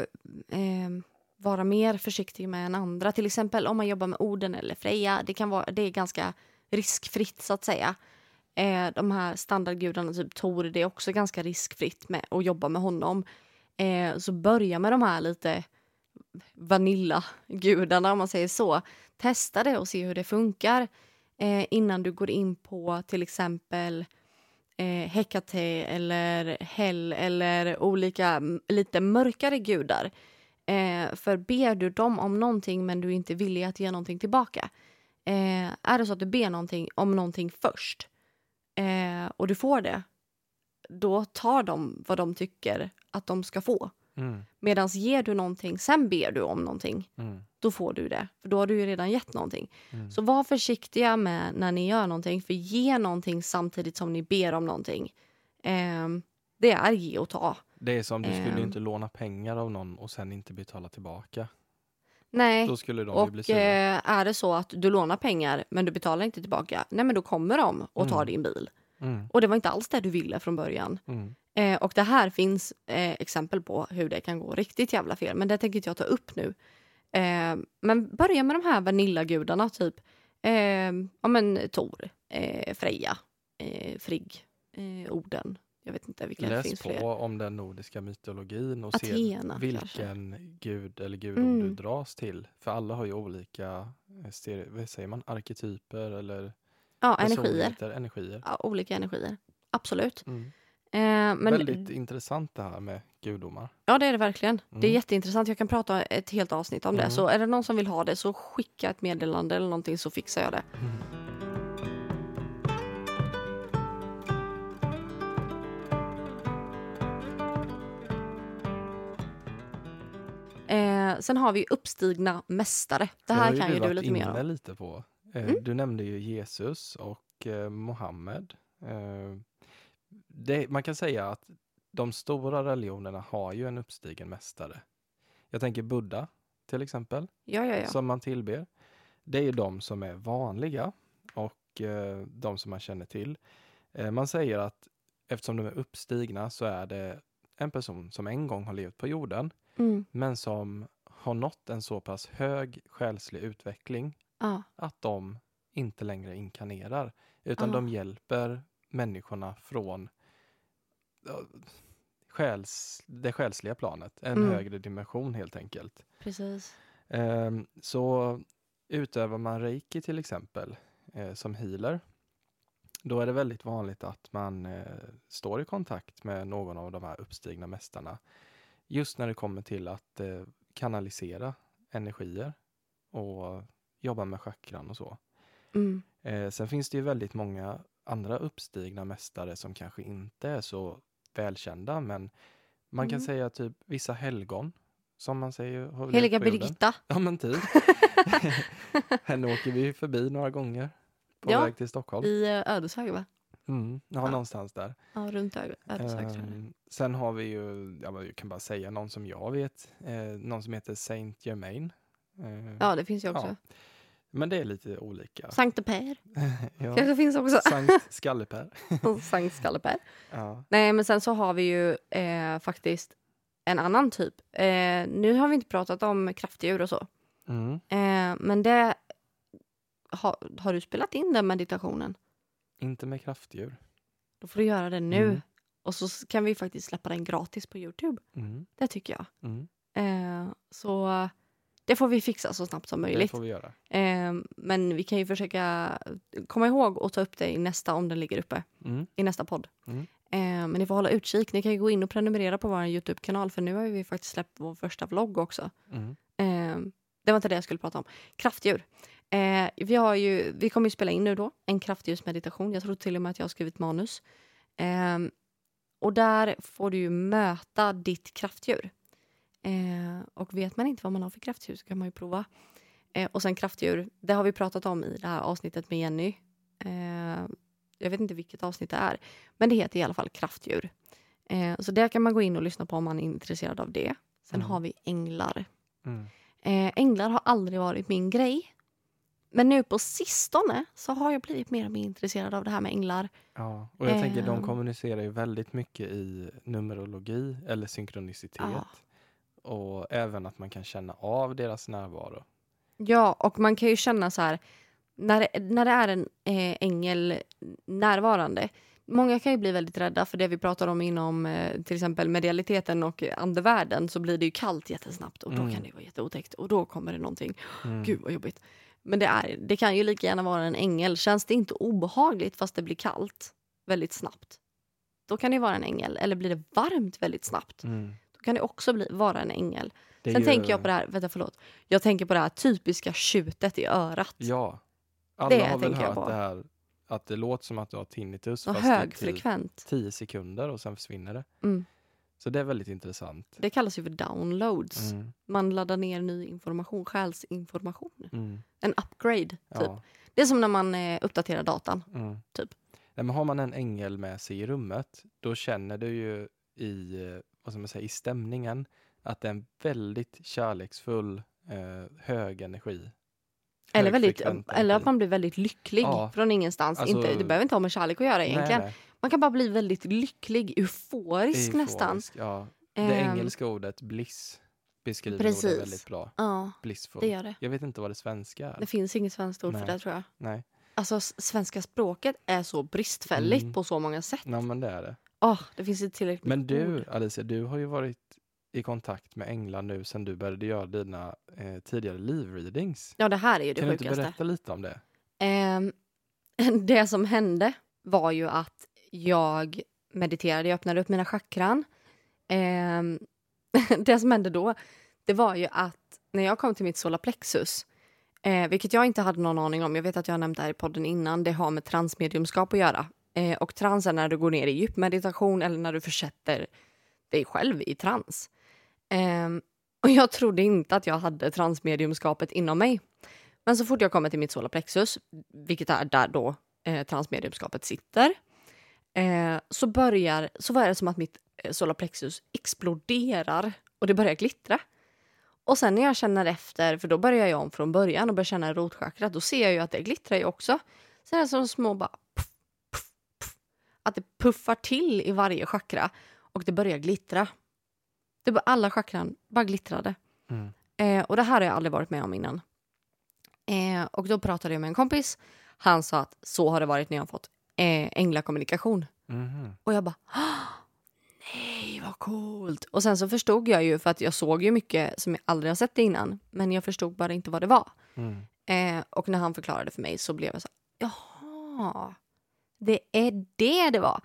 S2: eh, vara mer försiktig med än andra. Till exempel om man jobbar med Oden eller Freja. Det, kan vara, det är ganska riskfritt så att säga. Eh, de här standardgudarna, typ Tor, det är också ganska riskfritt med att jobba med honom. Eh, så börja med de här lite vanilla-gudarna om man säger så. Testa det och se hur det funkar eh, innan du går in på till exempel eh, Hekate eller Hell eller olika lite mörkare gudar. Eh, för ber du dem om någonting men du är inte villig att ge någonting tillbaka. Eh, är det så att du ber någonting om någonting först eh, och du får det, då tar de vad de tycker att de ska få.
S1: Mm.
S2: Medan ger du någonting, sen ber du om någonting,
S1: Mm.
S2: då får du det. För då har du ju redan gett någonting.
S1: Mm.
S2: Så var försiktiga med när ni gör någonting, för ge någonting samtidigt som ni ber om någonting. Ehm, det är ge och ta.
S1: Det är som, du skulle ju inte låna pengar av någon och sen inte betala tillbaka.
S2: Nej,
S1: Då skulle de bli
S2: och
S1: sura.
S2: eh, är det så att du lånar pengar men du betalar inte tillbaka, nej men då kommer de och tar
S1: Mm.
S2: din bil.
S1: Mm.
S2: Och det var inte alls det du ville från början.
S1: Mm.
S2: Eh, och det här finns eh, exempel på hur det kan gå riktigt jävla fel, men det tänker inte jag ta upp nu. Eh, men börja med de här vanillagudarna, typ eh, ja, men Tor, eh, Freja, eh, Frigg, Oden. Jag vet inte vilka det
S1: Läs
S2: finns
S1: på
S2: fler.
S1: om den nordiska mytologin och
S2: Athena,
S1: se
S2: kanske.
S1: vilken gud eller gudom
S2: Mm.
S1: du dras till. För alla har ju olika vad säger man, arketyper eller
S2: Ja, energier.
S1: energier.
S2: Ja, olika energier. Absolut.
S1: Mm.
S2: Eh, men,
S1: Väldigt intressant det här med gudomar.
S2: Ja, det är det verkligen. Det är
S1: Mm.
S2: jätteintressant. Jag kan prata ett helt avsnitt om det.
S1: Mm.
S2: Så är det någon som vill ha det så skicka ett meddelande eller någonting så fixar jag det. Eh, sen har vi uppstigna mästare. Det här kan ju du lite mer om.
S1: lite på. Eh,
S2: Mm.
S1: Du nämnde ju Jesus och eh, Mohammed. Det, man kan säga att de stora religionerna har ju en uppstigen mästare. Jag tänker Buddha till exempel,
S2: Ja, ja, ja.
S1: som man tillber. Det är ju de som är vanliga och eh, de som man känner till. Eh, man säger att eftersom de är uppstigna så är det en person som en gång har levt på jorden
S2: Mm.
S1: men som har nått en så pass hög själslig utveckling
S2: ja.
S1: att de inte längre inkarnerar utan
S2: Ah.
S1: de hjälper människorna från ja, själs, det själsliga planet, en
S2: Mm.
S1: högre dimension helt enkelt.
S2: Precis.
S1: Ehm, så utövar man reiki till exempel eh, som healer, då är det väldigt vanligt att man eh, står i kontakt med någon av de här uppstigna mästarna. Just när det kommer till att eh, kanalisera energier och jobba med chakran och så.
S2: Mm.
S1: Sen finns det ju väldigt många andra uppstigna mästare som kanske inte är så välkända, men man kan
S2: Mm.
S1: säga typ vissa helgon som man säger har
S2: Heliga. Birgitta.
S1: Ja men typ. Henne åker vi förbi några gånger på
S2: Ja,
S1: väg till Stockholm.
S2: I eh, Ödeshög, va?
S1: Mm, ja,
S2: Ja.
S1: någonstans där.
S2: Ja, runt Ödeshög. är.
S1: Ehm, sen har vi ju, ja, jag kan bara säga någon som jag vet, eh, någon som heter Saint Germain. Eh,
S2: Ja, det finns ju också.
S1: Men det är lite olika.
S2: Sankte Per
S1: ja.
S2: kanske finns också.
S1: Sankt Skallepär.
S2: Sankt Skalleper.
S1: Ja.
S2: Nej, men sen så har vi ju eh, faktiskt en annan typ. Eh, nu har vi inte pratat om kraftdjur och så.
S1: Mm.
S2: Eh, men det... Ha, har du spelat in den meditationen?
S1: Inte med kraftdjur.
S2: Då får du göra det nu.
S1: Mm.
S2: Och så kan vi faktiskt släppa den gratis på Youtube.
S1: Mm.
S2: Det tycker jag.
S1: Mm.
S2: Eh, så det får vi fixa så snabbt som
S1: Det
S2: möjligt.
S1: får vi göra.
S2: Eh, men vi kan ju försöka komma ihåg och ta upp det i nästa om den ligger uppe.
S1: Mm.
S2: I nästa podd.
S1: Mm.
S2: Eh, men ni får hålla utkik. Ni kan ju gå in och prenumerera på vår Youtube-kanal för nu har vi faktiskt släppt vår första vlogg också.
S1: Mm.
S2: Eh, det var inte det jag skulle prata om. Kraftdjur. Eh, vi, har ju, vi kommer ju spela in nu då en kraftdjursmeditation. Jag tror till och med att jag har skrivit manus. Eh, och där får du ju möta ditt kraftdjur. Eh, och vet man inte vad man har för kraftdjur så kan man ju prova. Eh, och sen kraftdjur, det har vi pratat om i det här avsnittet med Jenny. Eh, jag vet inte vilket avsnitt det är, men det heter i alla fall kraftdjur. Eh, så där kan man gå in och lyssna på om man är intresserad av det. Sen
S1: Mm.
S2: har vi änglar.
S1: Mm.
S2: Eh, änglar har aldrig varit min grej. Men nu på sistone så har jag blivit mer och mer intresserad av det här med änglar.
S1: Ja, och jag tänker de
S2: Ehm.
S1: kommunicerar ju väldigt mycket i numerologi eller synkronicitet.
S2: Ja.
S1: Och även att man kan känna av deras närvaro.
S2: Ja, och man kan ju känna så här när, det- när det är en eh, ängel närvarande. Många kan ju bli väldigt rädda för det vi pratar om inom eh, till exempel medialiteten och andevärlden så blir det ju kallt jättesnabbt och då
S1: Mm.
S2: kan det vara jätteotäckt och då kommer det någonting.
S1: Mm.
S2: Gud vad jobbigt. Men det, är, det kan ju lika gärna vara en ängel. Känns det inte obehagligt fast det blir kallt väldigt snabbt. Då kan det vara en ängel. Eller blir det varmt väldigt snabbt.
S1: Mm.
S2: Kan det också bli, vara en ängel.
S1: Det
S2: Sen
S1: ju-
S2: tänker jag på det här, vänta förlåt. Jag tänker på det här typiska tjutet i örat.
S1: Ja. Alla
S2: Det
S1: har väl hört det här att det låter som att du har tinnitus
S2: Så
S1: fast
S2: högfrekvent.
S1: 10 sekunder och sen försvinner det.
S2: Mm.
S1: Så det är väldigt intressant.
S2: Det kallas ju för downloads.
S1: Mm.
S2: Man laddar ner ny information, själsinformation.
S1: Mm.
S2: En upgrade, typ.
S1: Ja.
S2: Det är som när man eh, uppdaterar datan.
S1: Mm.
S2: Typ.
S1: Nej, men har man en ängel med sig i rummet, då känner du ju i, eh, vad ska man säga, i stämningen att det är en väldigt kärleksfull, eh, hög energi.
S2: Eller, väldigt, eller att man blir väldigt lycklig
S1: Ja.
S2: från ingenstans.
S1: Alltså-
S2: inte, det behöver inte ha med kärlek att göra egentligen.
S1: Nej, nej.
S2: Man kan bara bli väldigt lycklig, euforisk nästan.
S1: Euforisk, Ja. Det
S2: Ehm.
S1: engelska ordet bliss beskriver
S2: Precis.
S1: väldigt bra.
S2: Ja,
S1: Blissful.
S2: det gör det.
S1: Jag vet inte vad det svenska är.
S2: Det finns inget svenskt ord
S1: Nej.
S2: för det tror jag.
S1: Nej,
S2: Alltså svenska språket är så bristfälligt
S1: Mm.
S2: på så många sätt.
S1: ja, men det är det.
S2: Åh, det finns inte tillräckligt
S1: Men du,
S2: ord.
S1: Alicia, du har ju varit i kontakt med änglar nu sedan du började göra dina eh, tidigare livreadings.
S2: Ja, det här är ju det
S1: Kan du inte
S2: sjukaste.
S1: berätta lite om det?
S2: Ehm, det som hände var ju att jag mediterade, jag öppnade upp mina chakran. Ehm, det som hände då, det var ju att när jag kom till mitt solarplexus, eh, vilket jag inte hade någon aning om, jag vet att jag har nämnt det här i podden innan, det har med transmediumskap att göra. Eh, och trans är när du går ner i djupmeditation eller när du försätter dig själv i trans. Eh, och jag trodde inte att jag hade transmediumskapet inom mig. Men så fort jag kommer till mitt solarplexus, vilket är där då eh, transmediumskapet sitter, eh, så börjar så var det som att mitt eh, solarplexus exploderar och det börjar glittra. Och sen när jag känner efter, för då börjar jag om från början och börjar känna rotchakrat, då ser jag ju att det glittrar ju också. Så det som små bara att det puffar till i varje chakra och det börjar glittra. Det bara, alla chakran bara glittrade.
S1: Mm.
S2: Eh, och det här har jag aldrig varit med om innan. Eh, och då pratade jag med en kompis. Han sa att så har det varit när jag har fått eh, änglakommunikation.
S1: Mhm.
S2: Och jag bara, "Ah, nej vad coolt. Och sen så förstod jag ju, för att jag såg ju mycket som jag aldrig har sett innan. Men jag förstod bara inte vad det var.
S1: Mm.
S2: Eh, och när han förklarade för mig så blev jag så jaha, det är det det var.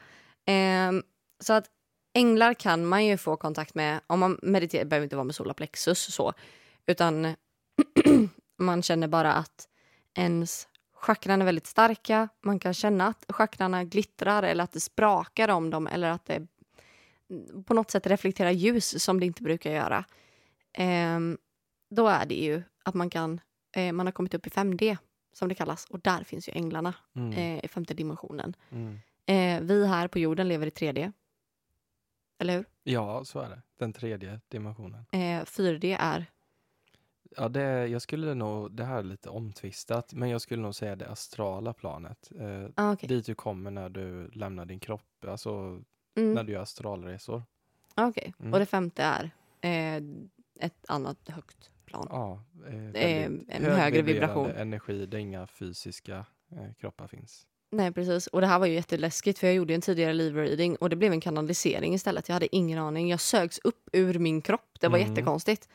S2: Ehm, så att änglar kan man ju få kontakt med, om man mediterar, det behöver inte vara med solarplexus så, utan man känner bara att ens chakran är väldigt starka. Man kan känna att chakrarna glittrar eller att det sprakar om dem eller att det på något sätt reflekterar ljus som det inte brukar göra. Ehm, då är det ju att man kan eh, man har kommit upp i 5D som det kallas och där finns ju änglarna
S1: Mm.
S2: eh, i femte dimensionen.
S1: Mm.
S2: Eh, vi här på jorden lever i 3D. Eller hur?
S1: Ja, så är det. Den tredje dimensionen.
S2: Eh, 4D är...
S1: Ja, det, jag skulle nog, det här är lite omtvistat, men jag skulle nog säga det astrala planet. Eh,
S2: Ah, okej.
S1: Dit du kommer när du lämnar din kropp, alltså
S2: Mm,
S1: när du gör astralresor.
S2: ah, okej.
S1: Mm.
S2: Och det femte är eh, ett annat högt plan.
S1: Ja, eh,
S2: en
S1: hög
S2: högre vibration.
S1: energi där inga fysiska eh, kroppar finns.
S2: Nej, precis. Och det här var ju jätteläskigt för jag gjorde en tidigare live-reading och det blev en kanalisering istället. Jag hade ingen aning. Jag sögs upp ur min kropp. Det var
S1: Mm.
S2: jättekonstigt.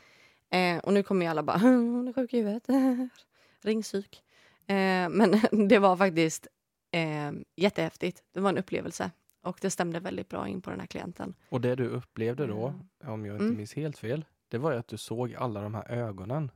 S2: Eh, och nu kommer ju alla bara, hon är sjuk i huvudet. Ring psyk. Eh, men det var faktiskt eh, jättehäftigt. Det var en upplevelse. Och det stämde väldigt bra in på den här klienten.
S1: Och det du upplevde då, om jag inte
S2: Mm.
S1: minns helt fel, det var ju att du såg alla de här ögonen.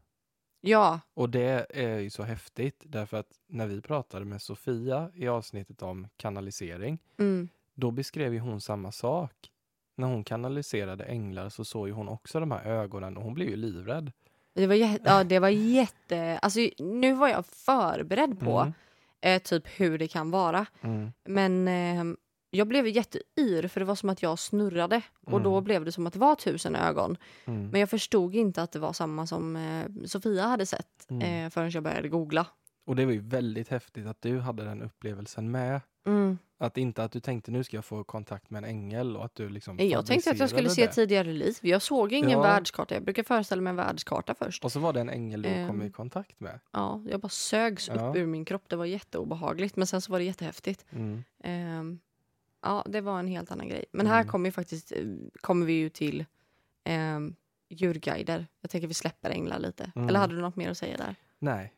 S2: Ja,
S1: Och det är ju så häftigt därför att när vi pratade med Sofia i avsnittet om kanalisering,
S2: mm,
S1: då beskrev ju hon samma sak. När hon kanaliserade änglar så såg ju hon också de här ögonen och hon blev ju livrädd.
S2: det var, ja, det var jätte... Alltså, nu var jag förberedd på
S1: Mm.
S2: eh, typ hur det kan vara.
S1: Mm.
S2: Men eh, jag blev jätteyr för det var som att jag snurrade och då
S1: Mm.
S2: blev det som att det var tusen ögon.
S1: Mm.
S2: Men jag förstod inte att det var samma som eh, Sofia hade sett
S1: Mm.
S2: eh, förrän jag började googla.
S1: Och det var ju väldigt häftigt att du hade den upplevelsen med.
S2: Mm.
S1: Att inte att du tänkte nu ska jag få kontakt med en ängel och att du liksom
S2: Jag tänkte att jag skulle se
S1: det.
S2: tidigare liv. Jag såg ingen
S1: Ja.
S2: världskarta. Jag brukar föreställa mig en världskarta först.
S1: Och så var det en ängel du kom i
S2: Ehm.
S1: kontakt med.
S2: Ja, jag bara sögs
S1: Ja.
S2: upp ur min kropp. Det var jätteobehagligt men sen så var det jättehäftigt.
S1: Mm.
S2: Ja, det var en helt annan grej. Men här
S1: Mm.
S2: kommer, ju faktiskt, eh, kommer vi ju till um, djurguider. Jag tänker vi släpper änglar lite.
S1: Mm.
S2: Eller hade du något mer att säga där?
S1: Nej.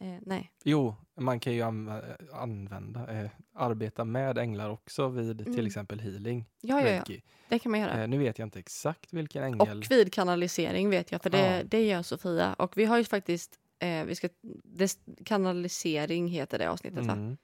S2: Eh, nej.
S1: Jo, man kan ju anv- använda, eh, arbeta med änglar också vid
S2: Mm.
S1: till exempel healing.
S2: Ja, ja, ja. Det kan man göra.
S1: Eh, nu vet jag inte exakt vilken ängel.
S2: Och vid kanalisering vet jag, för det,
S1: Ja.
S2: det gör Sofia. Och vi har ju faktiskt, eh, vi ska, det, kanalisering heter det avsnittet va?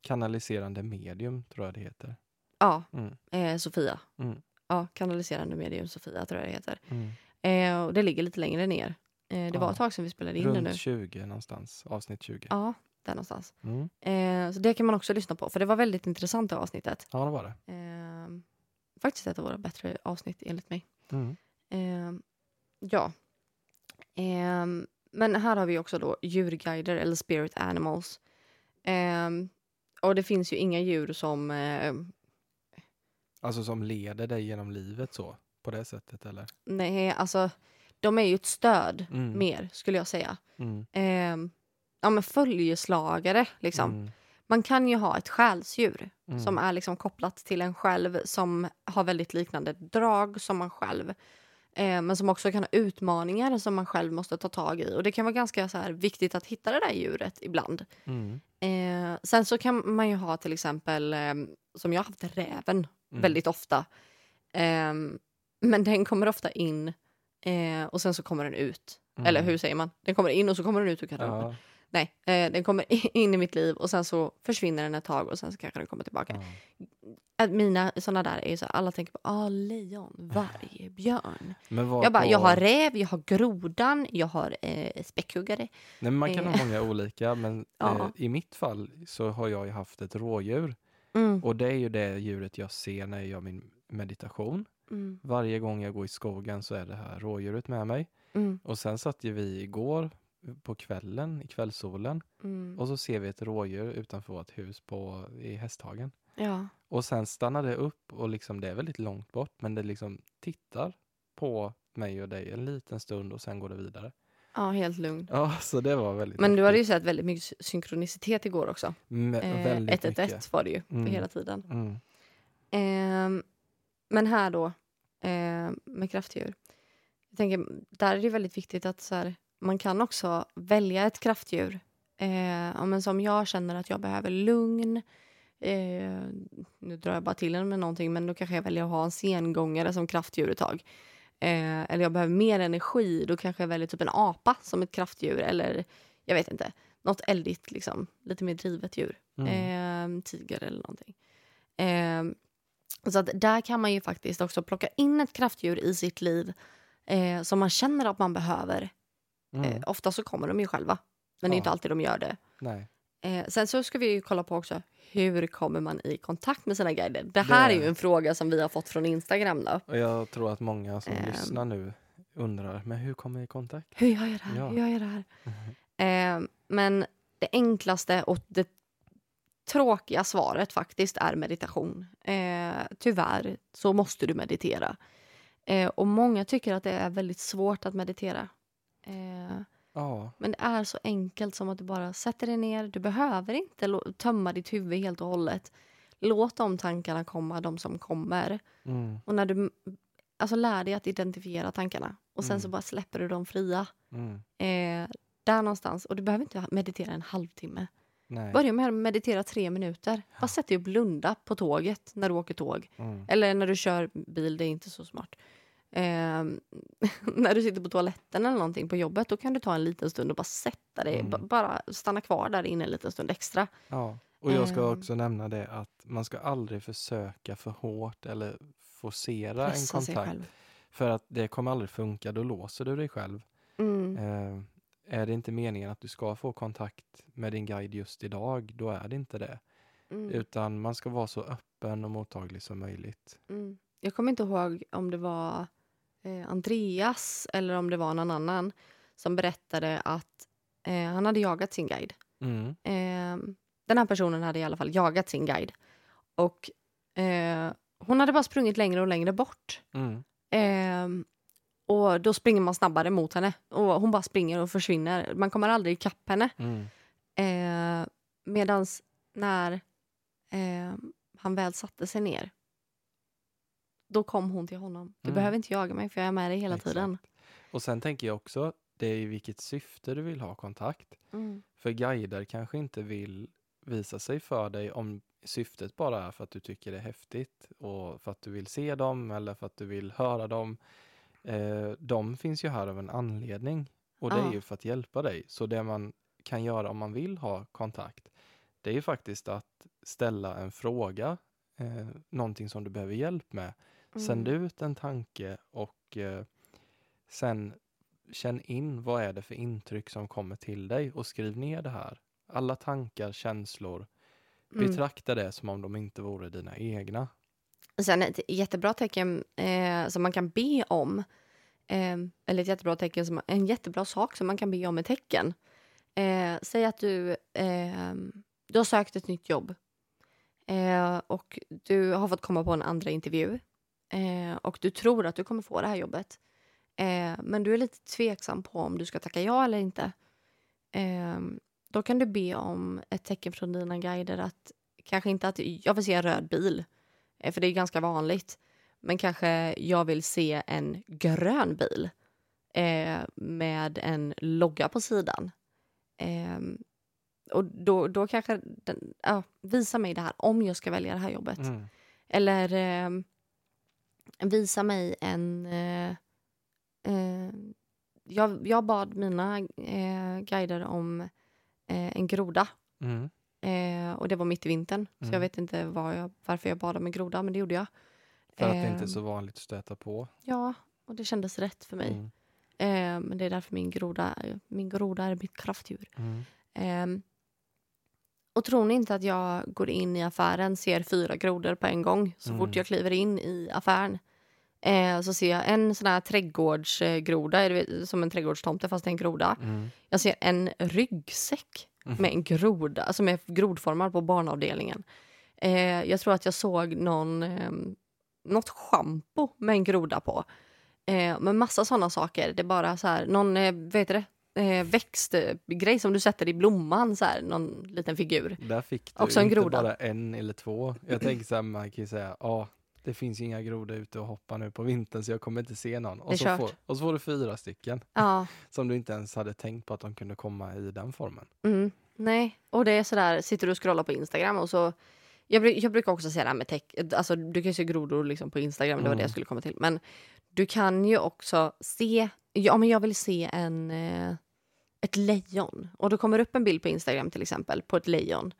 S1: Kanaliserande medium tror jag det heter.
S2: Ja,
S1: Mm.
S2: eh, Sofia.
S1: Mm.
S2: Ja, kanaliserande medium Sofia tror jag det heter.
S1: Mm.
S2: Eh, och det ligger lite längre ner. Eh, det var ett tag sedan vi spelade in det
S1: Runt
S2: nu.
S1: 20 någonstans, avsnitt 20.
S2: Ja, där någonstans.
S1: Mm.
S2: Eh, så det kan man också lyssna på, för det var väldigt intressant det avsnittet.
S1: Ja, det var det.
S2: Eh, faktiskt ett av våra bättre avsnitt enligt mig.
S1: Mm.
S2: Eh, ja. Eh, men här har vi också då djurguider eller spirit animals. Eh, och det finns ju inga djur som... Eh,
S1: Alltså som leder dig genom livet så, på det sättet eller?
S2: nej, alltså de är ju ett stöd
S1: Mm.
S2: mer skulle jag säga.
S1: Mm.
S2: Eh, ja men följeslagare liksom.
S1: Mm.
S2: Man kan ju ha ett själsdjur
S1: Mm.
S2: som är liksom kopplat till en själv som har väldigt liknande drag som man själv. Eh, men som också kan ha utmaningar som man själv måste ta tag i. Och det kan vara ganska så här, viktigt att hitta det där djuret ibland.
S1: Mm.
S2: Eh, sen så kan man ju ha till exempel, eh, som jag har haft räven
S1: Mm.
S2: väldigt ofta. Eh, men den kommer ofta in eh, och sen så kommer den ut.
S1: Mm.
S2: Eller hur säger man? Den kommer in och så kommer den ut ur garderoben.
S1: Ja.
S2: Nej, eh, den kommer in i mitt liv och sen så försvinner den ett tag och sen så kanske den kommer tillbaka. Att Mina såna där är ju så alla tänker på ah, lejon, varg, björn. Jag bara, jag har räv, jag har grodan, jag har eh, späckhuggare.
S1: Nej, men man kan
S2: Eh.
S1: ha många olika, men
S2: Ja.
S1: eh, i mitt fall så har jag ju haft ett rådjur.
S2: Mm,
S1: Och det är ju det djuret jag ser när jag gör min meditation.
S2: mm,
S1: Varje gång jag går i skogen så är det här rådjuret med mig.
S2: mm,
S1: Och sen satt ju vi igår på kvällen, i kvällssolen,
S2: mm.
S1: och så ser vi ett rådjur utanför vårt hus på, i Hästhagen.
S2: Ja,
S1: Och sen stannar det upp och liksom, det är väldigt långt bort, men det liksom tittar på mig och dig en liten stund och sen går det vidare.
S2: ja, helt lugn.
S1: Ja, så det var väldigt
S2: Men du hade ju sett väldigt mycket sy- synkronicitet igår också.
S1: Me-
S2: Eh,
S1: väldigt
S2: 111
S1: mycket.
S2: var det ju
S1: Mm.
S2: hela tiden.
S1: Mm.
S2: Ehm, men här då, eh, med kraftdjur. Jag tänker, där är det väldigt viktigt att så här, man kan också välja ett kraftdjur. Eh, men som jag känner att jag behöver lugn. Eh, nu drar jag bara till en med någonting, men då kanske jag väljer att ha en sengångare som kraftdjur ett tag. Eh, eller jag behöver mer energi, då kanske jag väljer typ en apa som ett kraftdjur. Eller jag vet inte, något eldigt, liksom, lite mer drivet djur.
S1: Mm.
S2: Eh, tiger eller någonting. Eh, så att där kan man ju faktiskt också plocka in ett kraftdjur i sitt liv eh, som man känner att man behöver.
S1: Mm.
S2: Eh, ofta så kommer de ju själva, men det är
S1: Ja.
S2: inte alltid de gör det. Eh, sen så ska vi ju kolla på också hur kommer man i kontakt med sina guider. Det här
S1: Det-
S2: är ju en fråga som vi har fått från Instagram. då.
S1: Och jag tror att många som
S2: Ehm.
S1: lyssnar nu undrar, men hur kommer jag i kontakt?
S2: Hur gör jag det här?
S1: Ja.
S2: Hur gör jag det här? Eh, men det enklaste och det tråkiga svaret faktiskt är meditation. Eh, tyvärr så måste du meditera. Eh, och många tycker att det är väldigt svårt att meditera. Eh,
S1: Ja,
S2: men det är så enkelt som att du bara sätter dig ner. Du behöver inte tömma ditt huvud helt och hållet. Låt de tankarna komma, de som kommer.
S1: mm,
S2: Och när du alltså, lär dig att identifiera tankarna och sen så
S1: Mm.
S2: bara släpper du dem fria.
S1: mm,
S2: Eh, där någonstans. Och du behöver inte meditera en halvtimme.
S1: nej.
S2: Börja med att meditera tre minuter. Bara sätt dig och blunda på tåget när du åker tåg.
S1: Mm,
S2: Eller när du kör bil, det är inte så smart. Eh, när du sitter på toaletten eller någonting på jobbet, då kan du ta en liten stund och bara sätta dig.
S1: Mm.
S2: ba- Bara stanna kvar där inne en liten stund extra.
S1: ja. Och jag ska
S2: Ehm.
S1: också nämna det att man ska aldrig försöka för hårt eller forcera en
S2: Pressa sig
S1: kontakt. För att det kommer aldrig funka, då låser du dig själv.
S2: Mm.
S1: Eh, är det inte meningen att du ska få kontakt med din guide just idag, då är det inte det.
S2: Mm.
S1: Utan man ska vara så öppen och mottaglig som möjligt.
S2: Mm. Jag kommer inte ihåg om det var eh, Andreas eller om det var någon annan som berättade att eh, han hade jagat sin guide.
S1: Mm,
S2: Eh, den här personen hade i alla fall jagat sin guide. Och eh, hon hade bara sprungit längre och längre bort.
S1: mm,
S2: Eh, och då springer man snabbare mot henne. Och hon bara springer och försvinner. Man kommer aldrig ikapp henne.
S1: mm,
S2: Eh, Medan när eh, han väl satte sig ner då kom hon till honom. Du
S1: Mm.
S2: behöver inte jaga mig för jag är med dig hela
S1: Exakt.
S2: tiden.
S1: Och sen tänker jag också, det är i vilket syfte du vill ha kontakt.
S2: Mm.
S1: För guider kanske inte vill visa sig för dig om syftet bara är för att du tycker det är häftigt och för att du vill se dem eller för att du vill höra dem. Eh, de finns ju här av en anledning och det
S2: Ja.
S1: är ju för att hjälpa dig. Så det man kan göra om man vill ha kontakt, det är ju faktiskt att ställa en fråga, eh, någonting som du behöver hjälp med. Sänd
S2: Mm.
S1: ut en tanke och eh, sen känn in vad är det för intryck som kommer till dig och skriv ner det här. Alla tankar, känslor,
S2: Mm.
S1: betrakta det som om de inte vore dina egna.
S2: Sen ett jättebra tecken eh, som man kan be om, eh, eller ett jättebra tecken som, en jättebra sak som man kan be om är tecken. Eh, säg att du, eh, du har sökt ett nytt jobb eh, och du har fått komma på en andra intervju eh, och du tror att du kommer få det här jobbet. Eh, men du är lite tveksam på om du ska tacka ja eller inte. Eh, då kan du be om ett tecken från dina guider att kanske inte att jag vill se en röd bil, eh, för det är ganska vanligt. Men kanske jag vill se en grön bil eh, med en logga på sidan. Eh, och då, då kanske, den, ja, visa mig det här om jag ska välja det här jobbet.
S1: Mm.
S2: Eller visa mig en... Eh, eh, jag, jag bad mina eh, guider om eh, en groda.
S1: Mm.
S2: Eh, och det var mitt i vintern. Så
S1: Mm.
S2: jag vet inte vad jag, varför jag bad om en groda, men det gjorde jag.
S1: För att det inte är
S2: Ehm,
S1: så vanligt att stöta på.
S2: Ja, och det kändes rätt för mig.
S1: Mm.
S2: Eh, men det är därför min groda, min groda är mitt kraftdjur.
S1: Mm.
S2: Och tror ni inte att jag går in i affären ser fyra grodor på en gång så
S1: Mm.
S2: fort jag kliver in i affären? Eh, så ser jag en sån här trädgårdsgroda, som en trädgårdstomte fast det är en groda.
S1: Mm.
S2: Jag ser en ryggsäck
S1: Mhm.
S2: med en groda, alltså med grodformar på barnavdelningen. Eh, jag tror att jag såg någon, eh, något schampo med en groda på. Eh, med massa sådana saker. Det är bara så här, någon, eh, vet du det? Eh, växtgrej som du sätter i blomman, så här, någon liten figur.
S1: Där fick du
S2: Också en
S1: inte
S2: groda.
S1: bara en eller två. Jag tänker så här, man kan ju säga, ja, det finns ju inga grodor ute och hoppar nu på vintern så jag kommer inte se någon.
S2: Det är
S1: Och så,
S2: kört.
S1: får, och så får du fyra stycken
S2: Ja,
S1: som du inte ens hade tänkt på att de kunde komma i den formen.
S2: mm, nej. Och det är sådär, sitter du och scrollar på Instagram och så jag, bru- jag brukar också säga det här med tech, alltså du kan ju se grodor liksom på Instagram, det var det
S1: Mm.
S2: jag skulle komma till. Men du kan ju också se, ja men jag vill se en, eh, ett lejon. Och då kommer upp en bild på Instagram till exempel på ett lejon.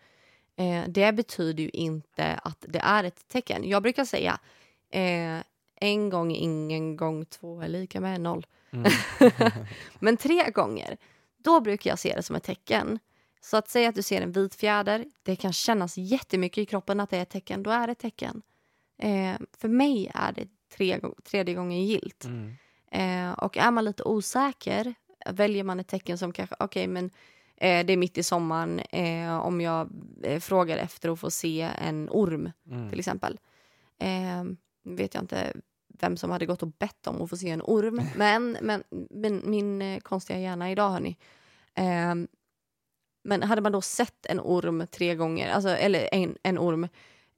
S2: Eh, det betyder ju inte att det är ett tecken. Jag brukar säga eh, en gång ingen gång två är lika med noll.
S1: Mm.
S2: Men tre gånger, då brukar jag se det som ett tecken. Så att säga att du ser en vit fjäder, det kan kännas jättemycket i kroppen att det är ett tecken, då är det ett tecken. Eh, för mig är det tre, tredje gången gilt.
S1: Mm.
S2: Eh, och är man lite osäker, väljer man ett tecken som kanske, okej men eh, det är mitt i sommaren, eh, om jag eh, frågar efter att få se en orm
S1: Mm.
S2: till exempel. Eh, nu vet jag inte vem som hade gått och bett om att få se en orm. Men, men, men min eh, konstiga hjärna idag, hörni. Eh, men hade man då sett en orm tre gånger, alltså, eller en, en orm,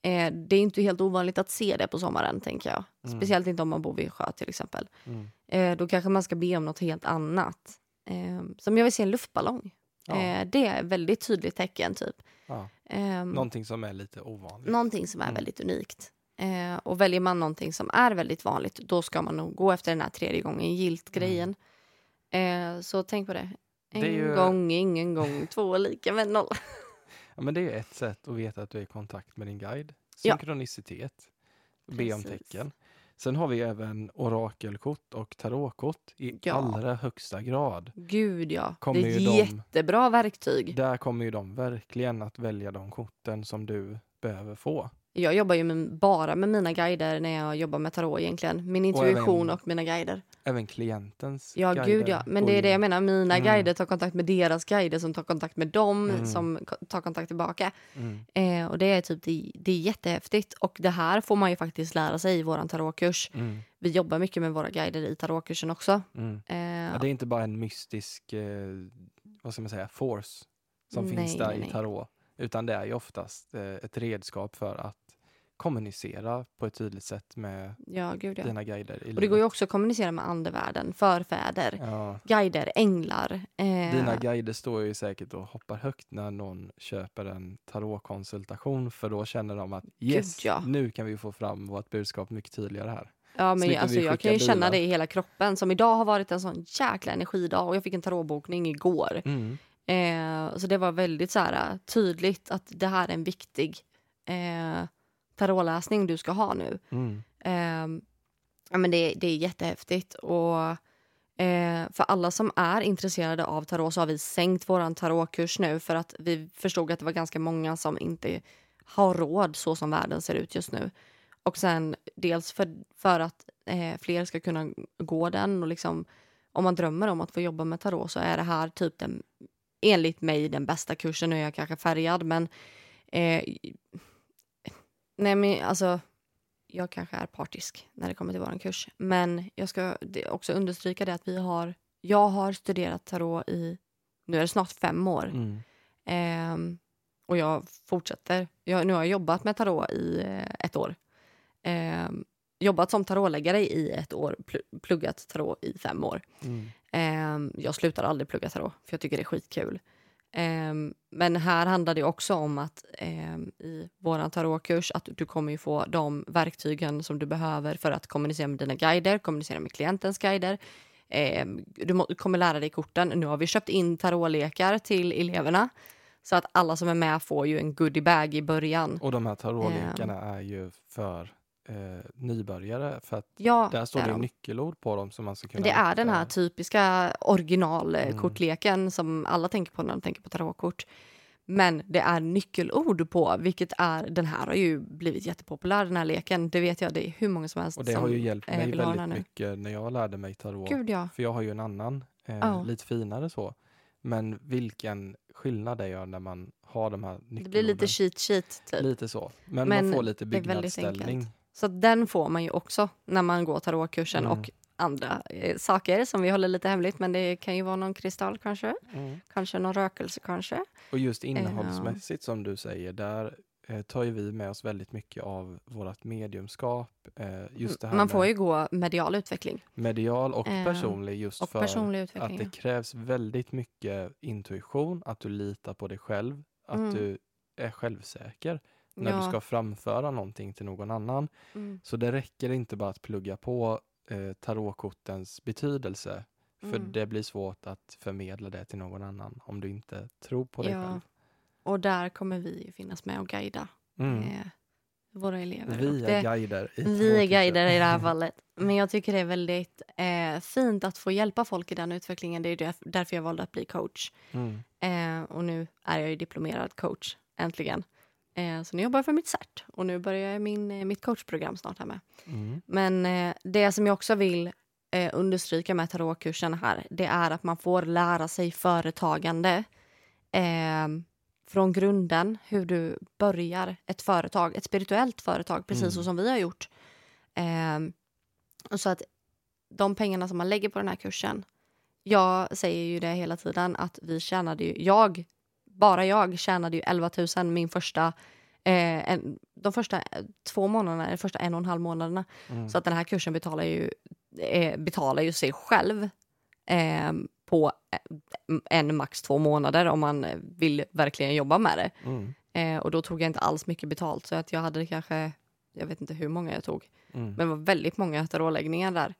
S2: eh, det är inte helt ovanligt att se det på sommaren, tänker jag.
S1: Mm.
S2: Speciellt inte om man bor vid sjö till exempel.
S1: Mm.
S2: Eh, då kanske man ska be om något helt annat. Eh, som jag vill se en luftballong.
S1: Ja.
S2: Eh, det är ett väldigt tydligt tecken, typ.
S1: Ja.
S2: Eh,
S1: Någonting som är lite ovanligt.
S2: Någonting som är
S1: Mm.
S2: väldigt unikt. Eh, och väljer man någonting som är väldigt vanligt, då ska man nog gå efter den här tredje gången gilt-grejen. Eh, så tänk på det. En
S1: Mm. Det ju-
S2: gång, ingen gång, två lika med noll.
S1: Ja, men det är ett sätt att veta att du är i kontakt med din guide.
S2: Ja.
S1: Synkronicitet. Be om tecken. Sen har vi även orakelkort och tarotkort i
S2: Ja.
S1: allra högsta grad.
S2: Gud ja,
S1: Kommer
S2: det är
S1: de-
S2: jättebra verktyg.
S1: Där kommer ju de verkligen att välja de korten som du behöver få.
S2: Jag jobbar ju med, bara med mina guider när jag jobbar med tarot egentligen. Min intuition och,
S1: även-
S2: mina guider.
S1: Även klientens
S2: Ja,
S1: guider
S2: gud ja. Men det är det jag menar. Mina
S1: Mm.
S2: guider tar kontakt med deras guider som tar kontakt med dem
S1: Mm.
S2: som tar kontakt tillbaka.
S1: Mm.
S2: Eh, och det är typ det, det är jättehäftigt. Och det här får man ju faktiskt lära sig i vår tarotkurs.
S1: Mm.
S2: Vi jobbar mycket med våra guider i tarotkursen också.
S1: Mm.
S2: Eh,
S1: Ja, det är inte bara en mystisk, eh, vad ska man säga, force som finns
S2: Nej,
S1: där
S2: nej,
S1: i
S2: nej.
S1: tarot. Utan det är ju oftast eh, ett redskap för att kommunicera på ett tydligt sätt med
S2: ja, gud ja.
S1: dina guider
S2: Och det går ju också att kommunicera med andevärlden, förfäder,
S1: Ja,
S2: guider, änglar. Eh,
S1: dina guider står ju säkert och hoppar högt när någon köper en tarotkonsultation för då känner de att yes,
S2: ja.
S1: nu kan vi få fram vårt budskap mycket tydligare här.
S2: Ja, men alltså, jag kan ju känna
S1: bilar.
S2: det i hela kroppen. Som idag har varit en sån jäkla energidag och jag fick en tarotbokning igår.
S1: Mm.
S2: Eh, så det var väldigt så här, tydligt att det här är en viktig eh, tarotläsning du ska ha nu.
S1: Mm.
S2: Eh, ja, men det, det är jättehäftigt. Och, eh, för alla som är intresserade av tarot så har vi sänkt vår tarotkurs nu för att vi förstod att det var ganska många som inte har råd så som världen ser ut just nu. Och sen dels för, för att eh, fler ska kunna gå den och liksom om man drömmer om att få jobba med tarot så är det här typ den enligt mig den bästa kursen. Nu är jag kanske färgad men eh, nej men alltså jag kanske är partisk när det kommer till vår kurs. Men jag ska också understryka det att vi har, jag har studerat tarot i, nu är det snart fem år.
S1: Mm.
S2: Ehm, och jag fortsätter. Jag, nu har jag jobbat med tarot i eh, ett år. Ehm, jobbat som tarotläggare i ett år, pl- pluggat tarot i fem år.
S1: Mm.
S2: Ehm, jag slutar aldrig plugga tarot, för jag tycker det är skitkul. Ehm, men här handlar det också om att ehm, i vår tarotkurs att du kommer ju få de verktygen som du behöver för att kommunicera med dina guider, kommunicera med klientens guider. Ehm, du må, kommer lära dig korten. Nu har vi köpt in tarotlekar till eleverna så att alla som är med får ju en goodiebag i början.
S1: Och de här tarotlekarna är ju för eh, nybörjare för att
S2: Ja,
S1: där står det
S2: de.
S1: nyckelord på dem som man ska kunna
S2: Det är den här typiska originalkortleken som alla tänker på när de tänker på tarotkort. Men det är nyckelord på, vilket är, den här har ju blivit jättepopulär den här leken. Det vet jag, det är hur många som helst
S1: Och det har ju hjälpt
S2: eh,
S1: mig väldigt mycket när jag lärde mig tarot.
S2: Gud ja.
S1: För jag har ju en annan, eh,
S2: Ja.
S1: lite finare så. Men vilken skillnad det gör när man har de här nyckelorden.
S2: Det blir lite cheat sheet typ.
S1: Lite så. Men,
S2: Men
S1: man får lite byggnadsställning.
S2: Så den får man ju också när man går tarotkursen
S1: Mm.
S2: och andra eh, saker som vi håller lite hemligt. Men det kan ju vara någon kristall kanske.
S1: Mm.
S2: Kanske någon rökelse kanske.
S1: Och just innehållsmässigt som du säger, där eh, tar ju vi med oss väldigt mycket av vårt mediumskap. Eh, just det här
S2: Man får ju gå medial utveckling.
S1: medial och
S2: Eh,
S1: personlig just
S2: Och
S1: för
S2: personlig
S1: att det krävs väldigt mycket intuition, att du litar på dig själv, att
S2: Mm.
S1: du är självsäker när
S2: ja.
S1: du ska framföra någonting till någon annan.
S2: Mm.
S1: Så det räcker inte bara att plugga på eh, tarotkortens betydelse. För
S2: Mm.
S1: det blir svårt att förmedla det till någon annan om du inte tror på dig
S2: Ja.
S1: själv.
S2: Och där kommer vi finnas med och guida
S1: Mm.
S2: eh, våra elever.
S1: Vi är
S2: det,
S1: guider. I
S2: vi är guider i det här fallet. Men jag tycker det är väldigt eh, fint att få hjälpa folk i den utvecklingen. Det är därf- därför jag valde att bli coach.
S1: Mm.
S2: Eh, och nu är jag ju diplomerad coach, äntligen. Eh, så nu jobbar jag för mitt CERT och nu börjar jag min, eh, mitt coachprogram snart här med.
S1: Mm.
S2: Men eh, det som jag också vill eh, understryka med tarotkursen här, det är att man får lära sig företagande eh, från grunden, hur du börjar ett företag, ett spirituellt företag, precis
S1: Mm.
S2: så som vi har gjort. Eh, och så att de pengarna som man lägger på den här kursen, jag säger ju det hela tiden att vi tjänade ju, jag, bara jag tjänade ju 11 000 min första Eh, en, de första eh, två månaderna, de första en och en halv månaderna.
S1: Mm.
S2: Så att den här kursen betalar ju, eh, betalar ju sig själv eh, på eh, en max två månader om man vill verkligen jobba med det.
S1: Mm.
S2: Eh, och då tog jag inte alls mycket betalt så att jag hade kanske, jag vet inte hur många jag tog,
S1: Mm.
S2: men det var väldigt många taroläggningar där.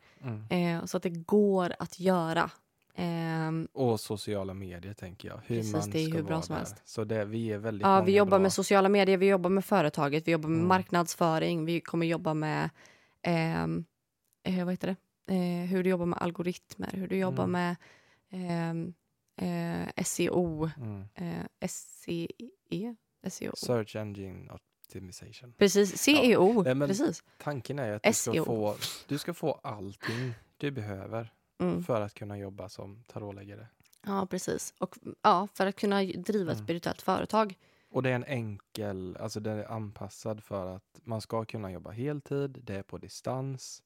S1: Mm.
S2: Så att det går att göra. Ehm,
S1: Och sociala medier tänker jag. Hur
S2: Precis,
S1: man
S2: det är
S1: ska
S2: hur bra som
S1: där.
S2: helst.
S1: Så det, vi är väldigt
S2: Ja, vi jobbar
S1: bra.
S2: med sociala medier, vi jobbar med företaget, vi jobbar med
S1: Mm.
S2: marknadsföring, vi kommer jobba med ehm, eh, vad heter det? Eh, hur du jobbar med algoritmer, hur du jobbar
S1: Mm.
S2: med ehm, eh, SEO,
S1: Mm.
S2: eh, SCE, SEO.
S1: Search Engine Optimization.
S2: Precis, CEO,
S1: Nej, men-
S2: precis.
S1: Tanken är att du ska,
S2: SEO.
S1: få, du ska få allting du behöver
S2: Mm.
S1: för att kunna jobba som tarotläggare.
S2: Ja, precis. Och ja, för att kunna driva ett
S1: Mm.
S2: spirituellt företag.
S1: Och det är en enkel, alltså den är anpassad för att man ska kunna jobba heltid, det är på distans.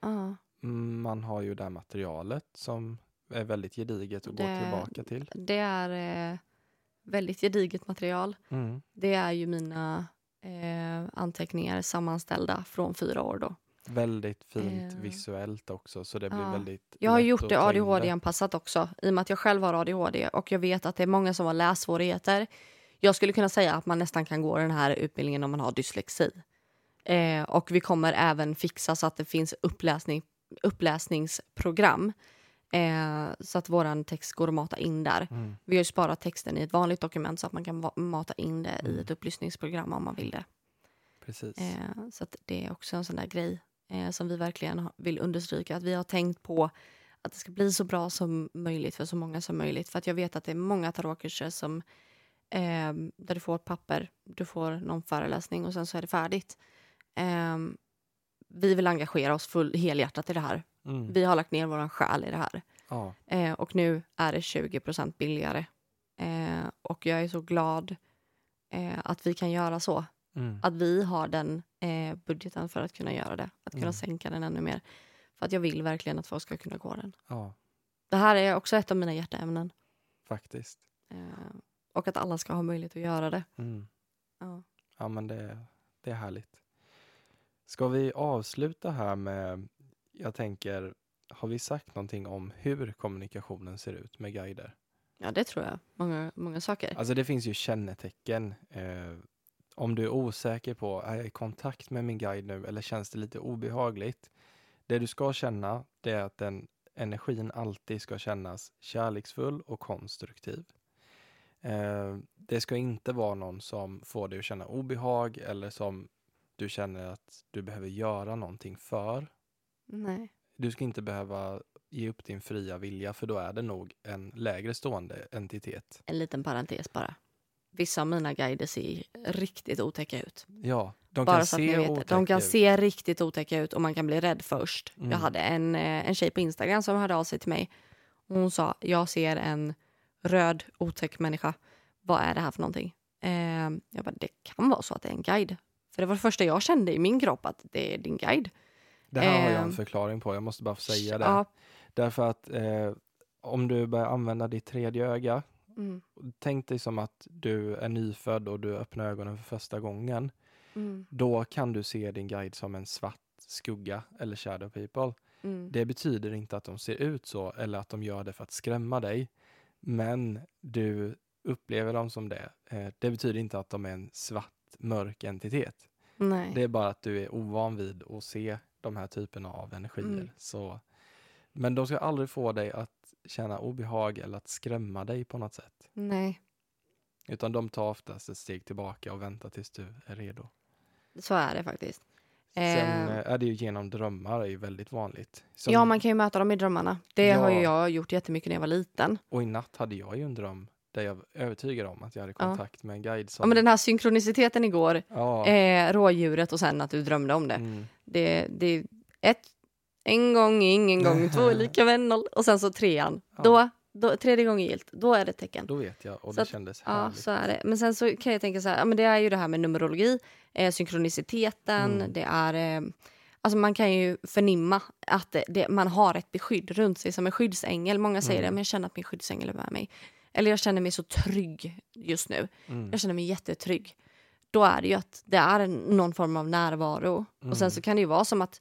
S2: Ja,
S1: Mm, Man har ju det här materialet som är väldigt gediget att gå
S2: Det-
S1: tillbaka till.
S2: det är eh, väldigt gediget material.
S1: Mm.
S2: Det är ju mina eh, anteckningar sammanställda från fyra år då.
S1: Väldigt fint
S2: Eh.
S1: visuellt också så det blir
S2: Ja.
S1: väldigt
S2: Jag har gjort det ADHD-anpassat också i och med att jag själv har ADHD och jag vet att det är många som har lässvårigheter. Jag skulle kunna säga att man nästan kan gå den här utbildningen om man har dyslexi. Eh, och vi kommer även fixa så att det finns uppläsning, uppläsningsprogram eh, så att våran text går att mata in där.
S1: Mm.
S2: Vi har ju sparat texten i ett vanligt dokument så att man kan mata in det
S1: Mm.
S2: i ett upplysningsprogram om man vill det.
S1: Precis.
S2: Eh, så det är också en sån där grej eh, som vi verkligen vill understryka. Att vi har tänkt på att det ska bli så bra som möjligt för så många som möjligt. För att jag vet att det är många tarotkurser som eh, där du får ett papper, du får någon föreläsning och sen så är det färdigt. Eh, vi vill engagera oss full, helhjärtat i det här.
S1: Mm.
S2: Vi har lagt ner vår själ i det här.
S1: Ja.
S2: Eh, och nu är det 20% billigare. Eh, och jag är så glad eh, att vi kan göra så.
S1: Mm.
S2: Att vi har den eh, budgeten för att kunna göra det. Att kunna
S1: Mm.
S2: sänka den ännu mer. För att jag vill verkligen att folk ska kunna gå den.
S1: Ja,
S2: Det här är också ett av mina hjärteämnen.
S1: faktiskt.
S2: Eh, och att alla ska ha möjlighet att göra det.
S1: Mm.
S2: Ja.
S1: Ja, men det, det är härligt. Ska vi avsluta här med, jag tänker, har vi sagt någonting om hur kommunikationen ser ut med guider?
S2: ja, det tror jag. Många, många saker.
S1: Alltså det finns ju kännetecken. Eh, om du är osäker på, är jag i kontakt med min guide nu eller känns det lite obehagligt? Det du ska känna, det är att den energin alltid ska kännas kärleksfull och konstruktiv. Eh, det ska inte vara någon som får dig att känna obehag eller som du känner att du behöver göra någonting för.
S2: Nej.
S1: Du ska inte behöva ge upp din fria vilja för då är det nog en lägre stående entitet.
S2: En liten parentes bara. Vissa av mina guider ser riktigt otäcka ut.
S1: Ja, de
S2: Bara
S1: kan se otäcka
S2: De kan
S1: ut.
S2: se riktigt otäcka ut och man kan bli rädd först.
S1: Mm.
S2: Jag hade en, eh, en tjej på Instagram som hörde av sig till mig. Hon sa, jag ser en röd otäck människa. Vad är det här för någonting? Eh, jag bara, det kan vara så att det är en guide. För det var det första jag kände i min kropp, att det är din guide.
S1: Det här har jag en
S2: Ehm,
S1: förklaring på, jag måste bara få säga det.
S2: Ja,
S1: Därför att eh, om du börjar använda ditt tredje öga,
S2: mm,
S1: tänk dig som att du är nyfödd och du öppnar ögonen för första gången.
S2: mm,
S1: Då kan du se din guide som en svart skugga eller shadow people.
S2: mm.
S1: Det betyder inte att de ser ut så eller att de gör det för att skrämma dig. Men du upplever dem som det. Eh, det betyder inte att de är en svart, mörk entitet.
S2: Nej.
S1: Det är bara att du är ovan vid att se de här typerna av energier.
S2: Mm.
S1: Så, men de ska aldrig få dig att känna obehag eller att skrämma dig på något sätt.
S2: Nej,
S1: Utan de tar oftast ett steg tillbaka och väntar tills du är redo.
S2: så är det faktiskt.
S1: Sen
S2: Eh,
S1: eh, är det ju genom drömmar, är ju väldigt vanligt. Som,
S2: Ja, man kan ju möta dem i drömmarna. Det har ju
S1: Ja.
S2: jag gjort jättemycket när jag var liten.
S1: Och i natt hade jag ju en dröm där jag var övertygad om att jag hade
S2: Ja.
S1: kontakt med en guide som...
S2: Ja, men den här synkroniciteten igår,
S1: ja,
S2: eh, rådjuret och sen att du drömde om det.
S1: mm,
S2: Det, det är ett, en gång, ingen gång, två är lika med noll och sen så trean.
S1: Ja.
S2: Då, då, tredje gången gilt, då är det tecken.
S1: då vet jag och
S2: Så
S1: det
S2: att-
S1: kändes
S2: Ja,
S1: härligt.
S2: så är det. Men sen så kan jag tänka så här, ja, men det är ju det här med numerologi, eh, synkroniciteten,
S1: Mm.
S2: det är... Eh, alltså man kan ju förnimma att det, det, man har ett beskydd runt sig som en skyddsängel. Många säger
S1: Mm.
S2: det, men jag känner att min skyddsängel är med mig. Eller jag känner mig så trygg just nu.
S1: Mm,
S2: Jag känner mig jättetrygg. Då är det ju att det är någon form av närvaro. Och sen
S1: Mm.
S2: så kan det ju vara som att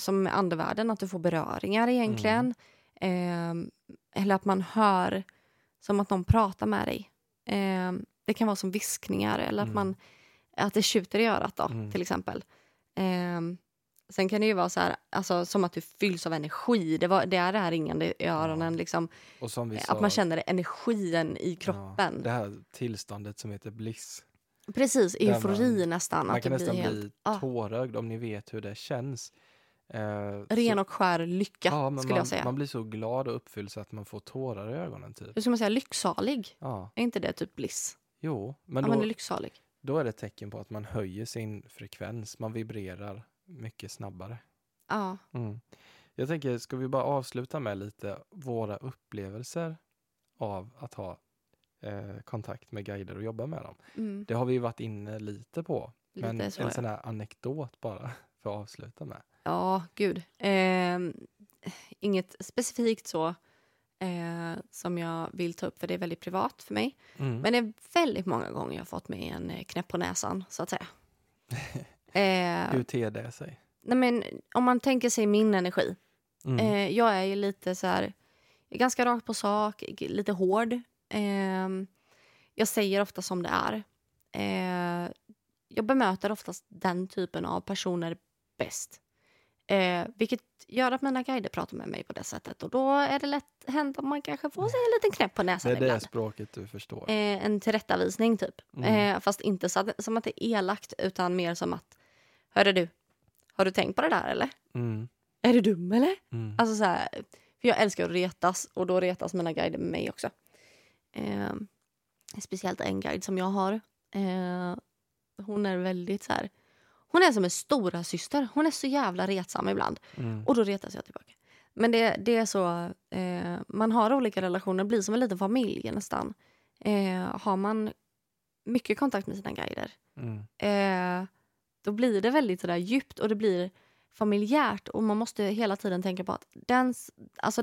S2: som med andevärlden, att du får beröringar egentligen.
S1: Mm.
S2: Eh, eller att man hör som att någon pratar med dig. Eh, det kan vara som viskningar eller att,
S1: Mm.
S2: man, att det tjuter i örat då,
S1: Mm.
S2: till exempel. Eh, sen kan det ju vara så här, alltså, som att du fylls av energi. Det, var, det är det här ringande i öronen. Liksom,
S1: och som vi
S2: eh,
S1: sa,
S2: att man känner energin i
S1: ja,
S2: kroppen.
S1: det här tillståndet som heter bliss.
S2: Precis,
S1: Där man-
S2: eufori nästan.
S1: Man
S2: Att
S1: kan nästan
S2: helt
S1: bli
S2: ah.
S1: tårögd om ni vet hur det känns. Eh,
S2: ren
S1: så,
S2: och skär lycka,
S1: ja,
S2: skulle
S1: man,
S2: jag säga.
S1: Man blir så glad och uppfylld så att man får tårar i ögonen. Typ.
S2: Hur ska man säga? Lycksalig?
S1: Ja,
S2: Är inte det typ bliss?
S1: jo, men
S2: ja,
S1: då,
S2: man är lycksalig.
S1: då är det ett tecken på att man höjer sin frekvens. Man vibrerar mycket snabbare.
S2: Ja.
S1: Mm. Jag tänker, ska vi bara avsluta med lite våra upplevelser av att ha eh, kontakt med guider och jobba med dem.
S2: Mm.
S1: Det har vi varit inne lite på,
S2: Lite
S1: men
S2: så,
S1: en sån här anekdot bara för att avsluta med.
S2: Ja, gud. Ehm, inget specifikt så eh, som jag vill ta upp, för det är väldigt privat för mig.
S1: Mm.
S2: Men det är väldigt många gånger jag har fått mig en eh, knäpp på näsan, så att säga. eh,
S1: Hur ter det sig?
S2: nej men, om man tänker sig min energi.
S1: Mm.
S2: Eh, jag är ju lite så här, ganska rakt på sak, lite hård. Ehm, jag säger ofta som det är. Eh, jag bemöter oftast den typen av personer bäst. Eh, vilket gör att mina guider pratar med mig på det sättet. Och då är det lätt hänt att man kanske får sig en liten knäpp på
S1: det
S2: näsan
S1: är det
S2: ibland.
S1: språket du förstår.
S2: Eh, en tillrättavisning typ.
S1: Mm.
S2: Eh, fast inte så att, som att det är elakt utan mer som att Hörru du, har du tänkt på det där eller?
S1: Mm.
S2: Är du dum eller?
S1: Mm.
S2: Alltså så här, för jag älskar att retas och då retas mina guider med mig också. Eh, speciellt en guide som jag har. Eh, hon är väldigt så här. Hon är som en stora syster. Hon är så jävla retsam ibland.
S1: Mm.
S2: Och då retas jag tillbaka. Men det, det är så, eh, man har olika relationer, det blir som en liten familj nästan. Eh, har man mycket kontakt med sina guider
S1: Mm.
S2: eh, då blir det väldigt sådär djupt och det blir familjärt och man måste hela tiden tänka på att den, alltså,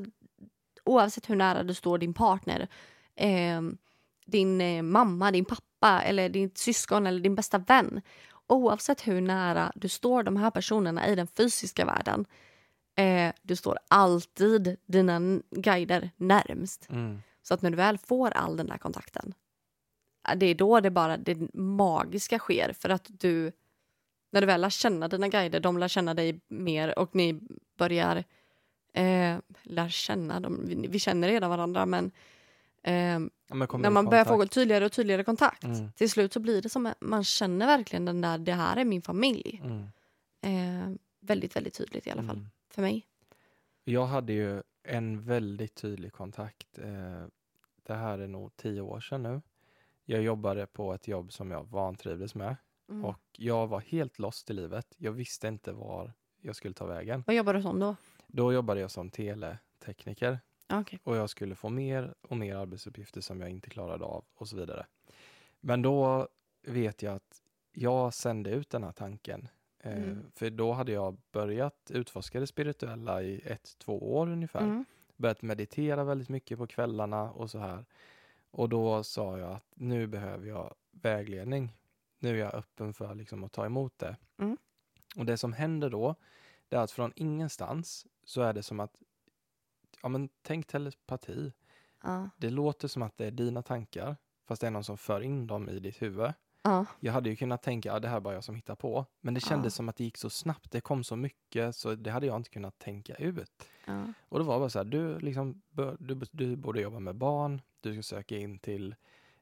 S2: oavsett hur nära du står din partner, eh, din eh, mamma, din pappa eller din syskon eller din bästa vän. Oavsett hur nära du står de här personerna i den fysiska världen, eh, du står alltid dina guider närmst.
S1: Mm.
S2: Så att när du väl får all den där kontakten, ja, det är då det bara det magiska sker. För att du, när du väl lär känna dina guider, de lär känna dig mer och ni börjar eh, lär känna. Vi, vi känner redan varandra men eh,
S1: kommer
S2: när man börjar få tydligare och tydligare kontakt,
S1: Mm.
S2: till slut så blir det som att man känner verkligen den där, det här är min familj.
S1: Mm.
S2: Eh, väldigt, väldigt tydligt i alla fall
S1: Mm.
S2: för mig.
S1: Jag hade ju en väldigt tydlig kontakt. Eh, det här är nog tio år sedan nu. Jag jobbade på ett jobb som jag vantrivdes med
S2: Mm.
S1: och jag var helt lost i livet. Jag visste inte var jag skulle ta vägen.
S2: Vad jobbar du som då?
S1: Då jobbade jag som teletekniker
S2: Okej.
S1: och jag skulle få mer och mer arbetsuppgifter som jag inte klarade av och så vidare. Men då vet jag att jag sände ut den här tanken. Eh,
S2: Mm.
S1: För då hade jag börjat utforska det spirituella i ett, två år ungefär.
S2: Mm.
S1: Börjat meditera väldigt mycket på kvällarna och så här. Och då sa jag att nu behöver jag vägledning. Nu är jag öppen för liksom att ta emot det.
S2: Mm.
S1: Och det som händer då, det är att från ingenstans så är det som att, ja men tänk telepati.
S2: Ja.
S1: Det låter som att det är dina tankar, fast det är någon som för in dem i ditt huvud.
S2: Ja.
S1: Jag hade ju kunnat tänka, ja det här är bara jag som hittar på. Men det kändes
S2: Ja.
S1: som att det gick så snabbt, det kom så mycket, så det hade jag inte kunnat tänka ut. Och det var bara så här, du, liksom, du, du borde jobba med barn, du ska söka in till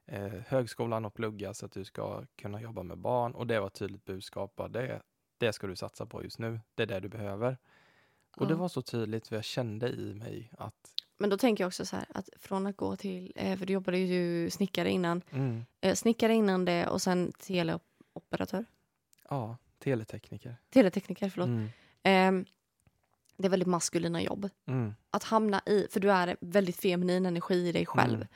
S1: eh, högskolan och plugga så att du ska kunna jobba med barn. Och det var ett tydligt budskap, bara det, det ska du satsa på just nu, det är det du behöver. Och det var så tydligt, för jag kände i mig att,
S2: Men då tänker jag också så här att från att gå till, eh, för du jobbade ju snickare innan,
S1: mm,
S2: eh, snickare innan det och sen teleoperatör,
S1: ja, teletekniker.
S2: teletekniker, förlåt.
S1: Mm,
S2: Eh, det är väldigt maskulina jobb.
S1: mm,
S2: Att hamna i, för du är väldigt feminin energi i dig själv.
S1: Mm.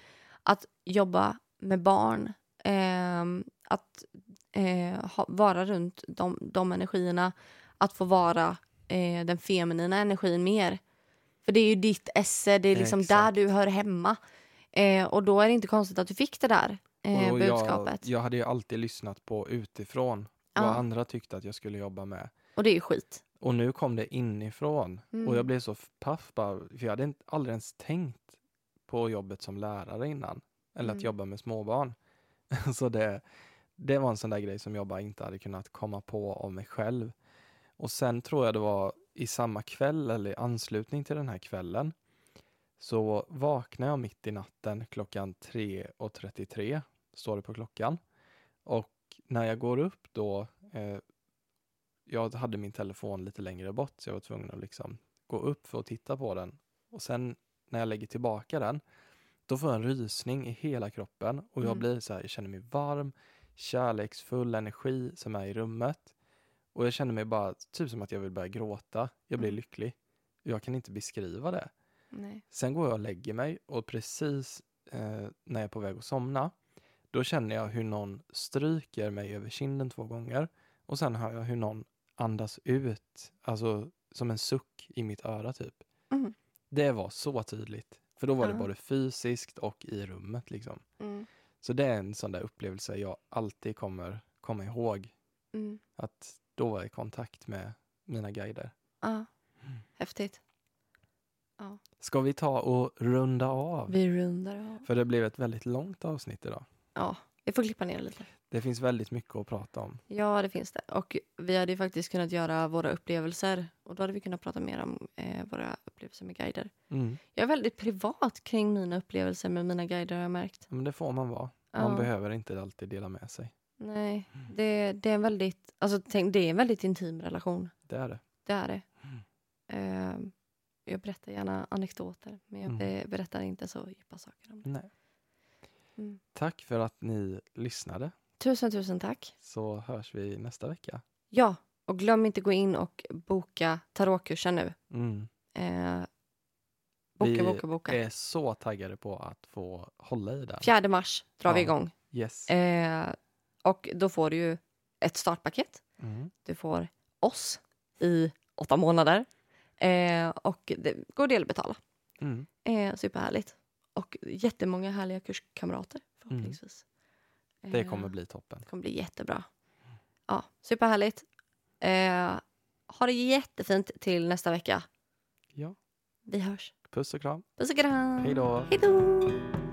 S2: Att jobba med barn, ehm, att eh, ha, vara runt de, de energierna, att få vara eh, den feminina energin mer. För det är ju ditt esse, det är liksom där
S1: Exakt.
S2: du hör hemma. Eh, och då är det inte konstigt att du fick det där eh,
S1: Och
S2: budskapet.
S1: Jag, jag hade ju alltid lyssnat på utifrån,
S2: Ja.
S1: vad andra tyckte att jag skulle jobba med.
S2: Och det är ju skit.
S1: Och nu kom det inifrån.
S2: Mm.
S1: Och jag blev så paff bara, för jag hade inte, aldrig ens tänkt på jobbet som lärare innan. Eller att
S2: Mm.
S1: jobba med småbarn. så det, det var en sån där grej som jag bara inte hade kunnat komma på av mig själv. Och sen tror jag det var i samma kväll eller i anslutning till den här kvällen så vaknade jag mitt i natten klockan 3.33, står det på klockan. Och när jag går upp då, eh, jag hade min telefon lite längre bort så jag var tvungen att liksom gå upp för att titta på den. Och sen när jag lägger tillbaka den, då får jag en rysning i hela kroppen och jag
S2: Mm.
S1: blir så här, jag känner mig varm, kärleksfull energi som är i rummet. Och jag känner mig bara typ som att jag vill börja gråta. Jag blir
S2: Mm.
S1: lycklig. Jag kan inte beskriva det.
S2: Nej.
S1: Sen går jag och lägger mig och precis eh, när jag är på väg att somna, då känner jag hur någon stryker mig över kinden två gånger och sen hör jag hur någon andas ut, alltså som en suck i mitt öra typ.
S2: Mm.
S1: Det var så tydligt, för då var det
S2: Ja.
S1: både fysiskt och i rummet liksom.
S2: Mm.
S1: Så det är en sån där upplevelse jag alltid kommer komma ihåg,
S2: Mm.
S1: att då var jag i kontakt med mina guider.
S2: Ja.
S1: Mm.
S2: Häftigt.
S1: Ska vi ta och runda av?
S2: Vi rundar av.
S1: För det blev ett väldigt långt avsnitt idag.
S2: Ja, vi får klippa ner lite.
S1: Det finns väldigt mycket att prata om.
S2: Ja, det finns det. Och vi hade ju faktiskt kunnat göra våra upplevelser. Och då hade vi kunnat prata mer om eh, våra upplevelser med guider.
S1: Mm.
S2: Jag är väldigt privat kring mina upplevelser med mina guider har jag märkt.
S1: Men det får man vara. Man
S2: Ja.
S1: behöver inte alltid dela med sig.
S2: Nej, det, det är en väldigt, alltså tänk, det är en väldigt intim relation.
S1: Det är det.
S2: Det är det.
S1: Mm.
S2: Eh, jag berättar gärna anekdoter, men jag
S1: Mm.
S2: be- berättar inte så djupa saker om det.
S1: Nej.
S2: Mm.
S1: Tack för att ni lyssnade.
S2: Tusen, tusen tack.
S1: Så hörs vi nästa vecka.
S2: Ja, och glöm inte gå in och boka tarotkursen nu.
S1: Mm.
S2: Eh, boka,
S1: Vi
S2: boka, boka.
S1: är så taggade på att få hålla i den.
S2: 4 mars drar vi
S1: Ja.
S2: igång.
S1: Yes.
S2: Eh, och då får du ju ett startpaket.
S1: Mm.
S2: Du får oss i åtta månader. Eh, och det går att delbetala.
S1: Mm.
S2: Eh, superhärligt. Och jättemånga härliga kurskamrater förhoppningsvis.
S1: Det
S2: Eh,
S1: kommer bli toppen.
S2: det kommer bli jättebra. Ja, superhärligt. Eh, ha det jättefint till nästa vecka.
S1: Ja.
S2: Vi hörs.
S1: Puss och kram.
S2: Puss och kram.
S1: Hej då.
S2: Hej då.